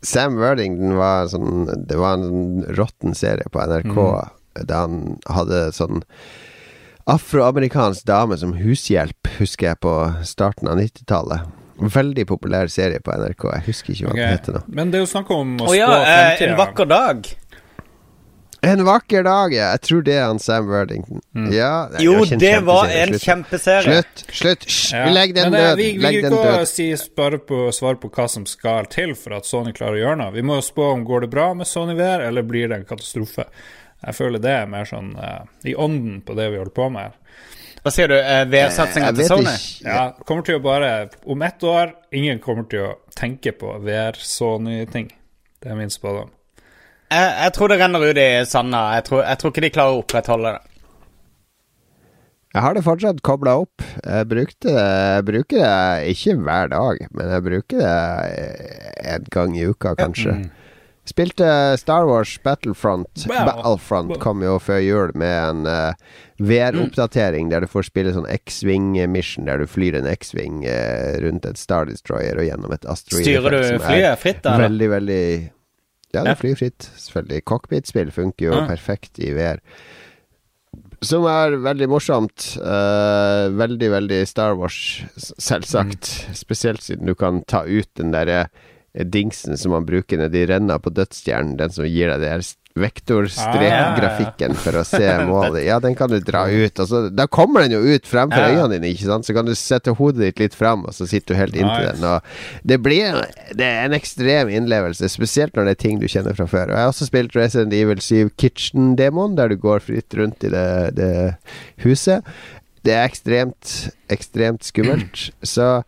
Sam Worthington var sånn Det var en råtten serie på NRK da han hadde sånn afroamerikansk dame som hushjelp, husker jeg, på starten av 90-tallet. Veldig populær serie på NRK. Jeg husker ikke hva okay. den heter nå. Men det er jo snakk om å Å ja, spå eh, en vakker dag. En vakker dag, ja. Jeg tror det er han Sam Worthington. Ja, nei, Jo, det var en Slutt. kjempeserie. Slutt! Slutt! Hysj! Ja, Vi legger den eh, død. Vi, vi Legg vil den ikke død. si spare på, svare på hva som skal til for at Sony klarer å gjøre noe. Vi må jo spå om går det bra med Sony VR, eller blir det en katastrofe. Jeg føler det er mer sånn uh, i ånden på det vi holder på med her. Hva sier du? Eh, VR-satsinga til Sony? ikke. Ja, kommer til å bare Om ett år, ingen kommer til å tenke på VR-Sony-ting. Det er min spådom. Jeg, jeg tror det renner ut i sanda. Jeg tror, jeg tror ikke de klarer å opprettholde det. Jeg har det fortsatt kobla opp. Jeg, brukte, jeg bruker det ikke hver dag, men jeg bruker det en gang i uka, kanskje. Spilte Star Wars Battlefront. Wow. Battlefront kom jo før jul med en uh, VR-oppdatering der du får spille sånn X-Wing-mission, der du flyr en X-Wing uh, rundt et Star Destroyer og gjennom et asteroid. Styrer du flyet fritt, da? Veldig, veldig Ja, det er flyfritt. Selvfølgelig. Cockpit-spill funker jo Ja. perfekt i VR. Som er veldig morsomt. Uh, veldig, veldig Star Wars, selvsagt. selvsagt. Spesielt siden du kan ta ut den derre dingsen som man bruker nedi renna på dødsstjernen. Den som gir deg det her vektorstrekgrafikken for å se målet. Ja, den kan du dra ut. Altså, da kommer den jo ut fremfor Ja. øynene dine, ikke sant? Så kan du sette hodet ditt litt fram, og så sitter du helt inntil Nice. den. Og det blir Det er en ekstrem innlevelse, spesielt når det er ting du kjenner fra før. Og jeg har også spilt Resident Evil 7 Kitchen-demoen, der du går fritt rundt i det, det huset. Det er ekstremt, ekstremt skummelt. Så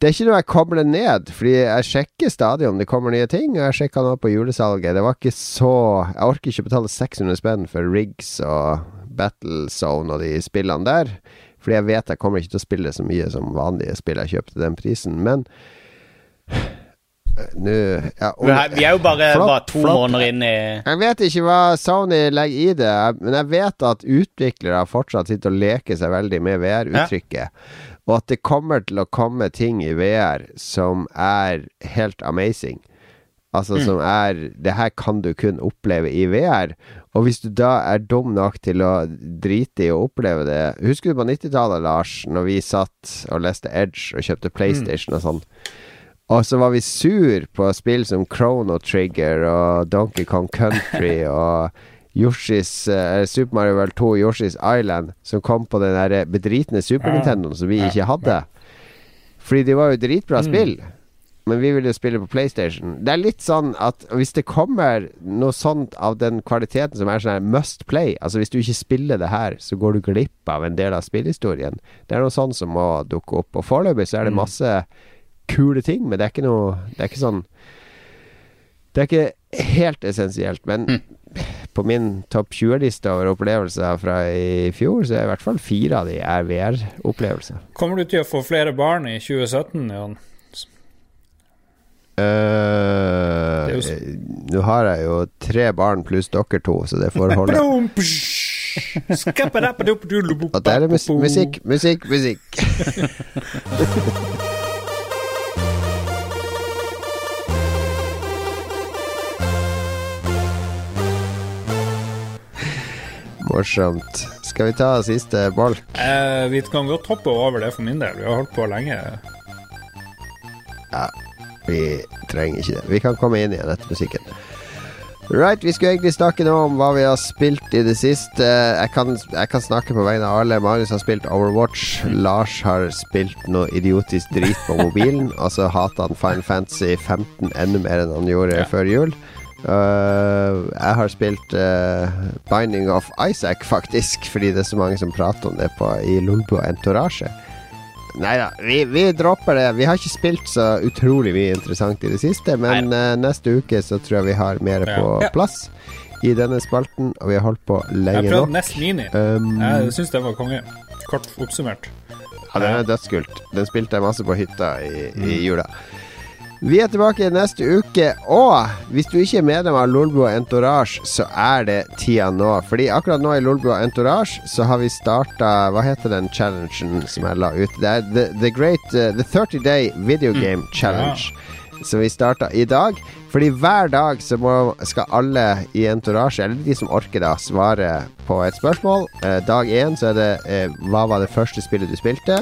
det er ikke noe jeg kobler ned, fordi jeg sjekker stadig om det kommer nye ting. Og jeg sjekka nå på julesalget. Det var ikke så Jeg orker ikke betale 600 spenn for rigs og Battlezone og de spillene der. Fordi jeg vet jeg kommer ikke til å spille så mye som vanlige spill jeg kjøpte den prisen. Men nå ja, Vi er- jo bare, Flott, bare to flott. måneder inn i Jeg vet ikke hva Sony legger i det, men jeg vet at utviklere fortsatt sitter og leker seg veldig med VR-uttrykket. Og at det kommer til å komme ting i VR som er helt amazing. Altså Mm. som er Det her kan du kun oppleve i VR. Og hvis du da er dum nok til å drite i å oppleve det Husker du på 90-tallet, Lars, når vi satt og leste Edge og kjøpte PlayStation og sånn? Og så var vi sur på spill som Chrono Trigger og Donkey Kong Country og Yoshi's eh, Super Mario World 2 Yoshi's Island, som kom på den der bedritne Super Ja. Nintendoen som vi ikke hadde. Fordi de var jo dritbra Mm. spill. Men vi ville jo spille på PlayStation. Det er litt sånn at hvis det kommer noe sånt av den kvaliteten som er sånn her must play Altså hvis du ikke spiller det her, så går du glipp av en del av spillhistorien. Det er noe sånt som må dukke opp. Og foreløpig så er det Mm. masse kule ting, men det er ikke noe Det er ikke sånn Det er ikke helt essensielt, men Mm. På min topp 20-liste over opplevelser fra i fjor, så er i hvert fall fire av de er VR-opplevelser. Kommer du til å få flere barn i 2017, Jan? Er jo Nå har jeg jo tre barn pluss dere to, så det får holde. Og der er musikk, musikk, musikk. Morsomt. Skal vi ta siste bolk? Eh, vi kan godt hoppe over det for min del. Vi har holdt på lenge. Ja, vi trenger ikke det. Vi kan komme inn igjen etter musikken. Right, Vi skulle egentlig snakke nå om hva vi har spilt i det siste. Jeg kan, jeg kan snakke på vegne av alle. Marius har spilt Overwatch. Lars har spilt noe idiotisk drit på mobilen. Og så hater han Final Fantasy 15 enda mer enn han gjorde før jul. Uh, jeg har spilt uh, Binding of Isaac, faktisk, fordi det er så mange som prater om det på, i Lolbo Entourage. Nei da, vi, vi dropper det. Vi har ikke spilt så utrolig mye interessant i det siste, men uh, neste uke så tror jeg vi har mer Ja. på Ja. plass i denne spalten, og vi har holdt på Jeg prøvde nesten Nest Mini. Um, jeg syns det var konge. Kort oppsummert. Ja, den er dødskult. Den spilte jeg masse på hytta i, i jula. Vi er tilbake neste uke, og hvis du ikke er medlem av Lolbua Entourage, så er det tida nå. Fordi akkurat nå i Lolbua Entourage så har vi starta Hva heter den challengen som jeg la ut? Det er The, the Great uh, The 30 Day Video Game Challenge. Som vi starta i dag. Fordi hver dag så må, skal alle i Entourage, eller de som orker da, svare på et spørsmål. Eh, dag én så er det eh, Hva var det første spillet du spilte?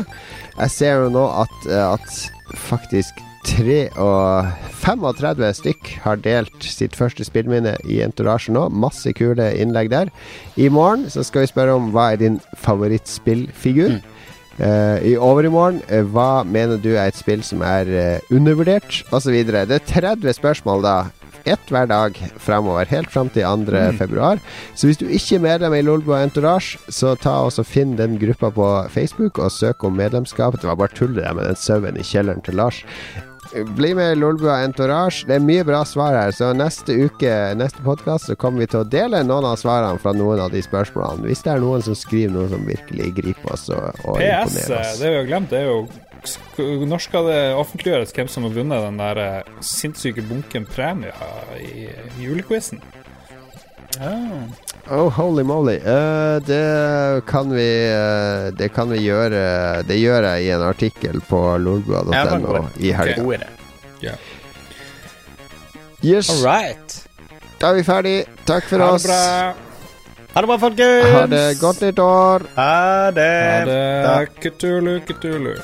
Jeg ser jo nå at, eh, at faktisk 3 og 35 stykk har delt sitt første spillminne i Entourage nå. Masse kule innlegg der. I morgen så skal vi spørre om hva er din favorittspillfigur. Eh, I overmorgen, uh, hva mener du er et spill som er uh, undervurdert, osv. Det er 30 spørsmål da. Ett hver dag fremover, helt fram til 2. Mm. februar. Så hvis du ikke er medlem i Lolbua Entourage, så ta også finn den gruppa på Facebook og søk om medlemskap. Det var bare tull det der med den sauen i kjelleren til Lars. Bli med i Lolbua Entourage. Det er mye bra svar her, så neste uke, neste podkast, så kommer vi til å dele noen av svarene fra noen av de spørsmålene. Hvis det er noen som skriver noe som virkelig griper oss og, og PS, imponerer oss. PS, det er jo glemt. Det er jo Når skal det offentliggjøres hvem som har vunnet den der eh, sinnssyke bunken premier i julequizen? Ah. Oh, holy moly. Uh, det kan vi uh, Det kan vi gjøre Det gjør jeg i en artikkel på lolbua.no i helga. Okay. Yeah. Yes. All right. Da er vi ferdig. Takk for oss. Ha det bra, folkens. Ha det. Godt nytt år. Ha det. Ha det. Takk. Kutulu, kutulu.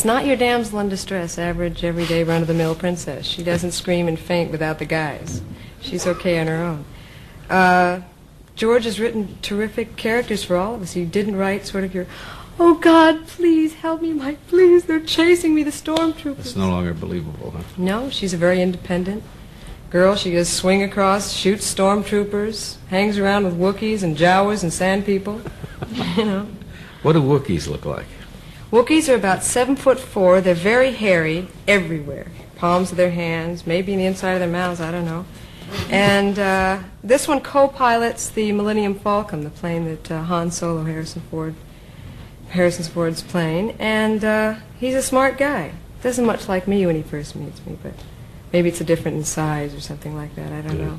It's not your damsel in distress, average, everyday, run of the mill princess. She doesn't scream and faint without the guys. She's okay on her own. Uh, George has written terrific characters for all of us. He didn't write sort of your, oh God, please help me, Mike, please, they're chasing me, the stormtroopers. It's no longer believable, huh? No, she's a very independent girl. She goes swing across, shoots stormtroopers, hangs around with Wookiees and Jawas and sand people. you know. What do Wookiees look like? Wookiees are about seven foot four. They're very hairy everywhere. Palms of their hands, maybe in the inside of their mouths, I don't know. And uh, this one co-pilots the Millennium Falcon, the plane that uh, Han Solo, Harrison Ford, Harrison Ford's plane. And uh, he's a smart guy. Doesn't much like me when he first meets me, but maybe it's a different in size or something like that. I don't know.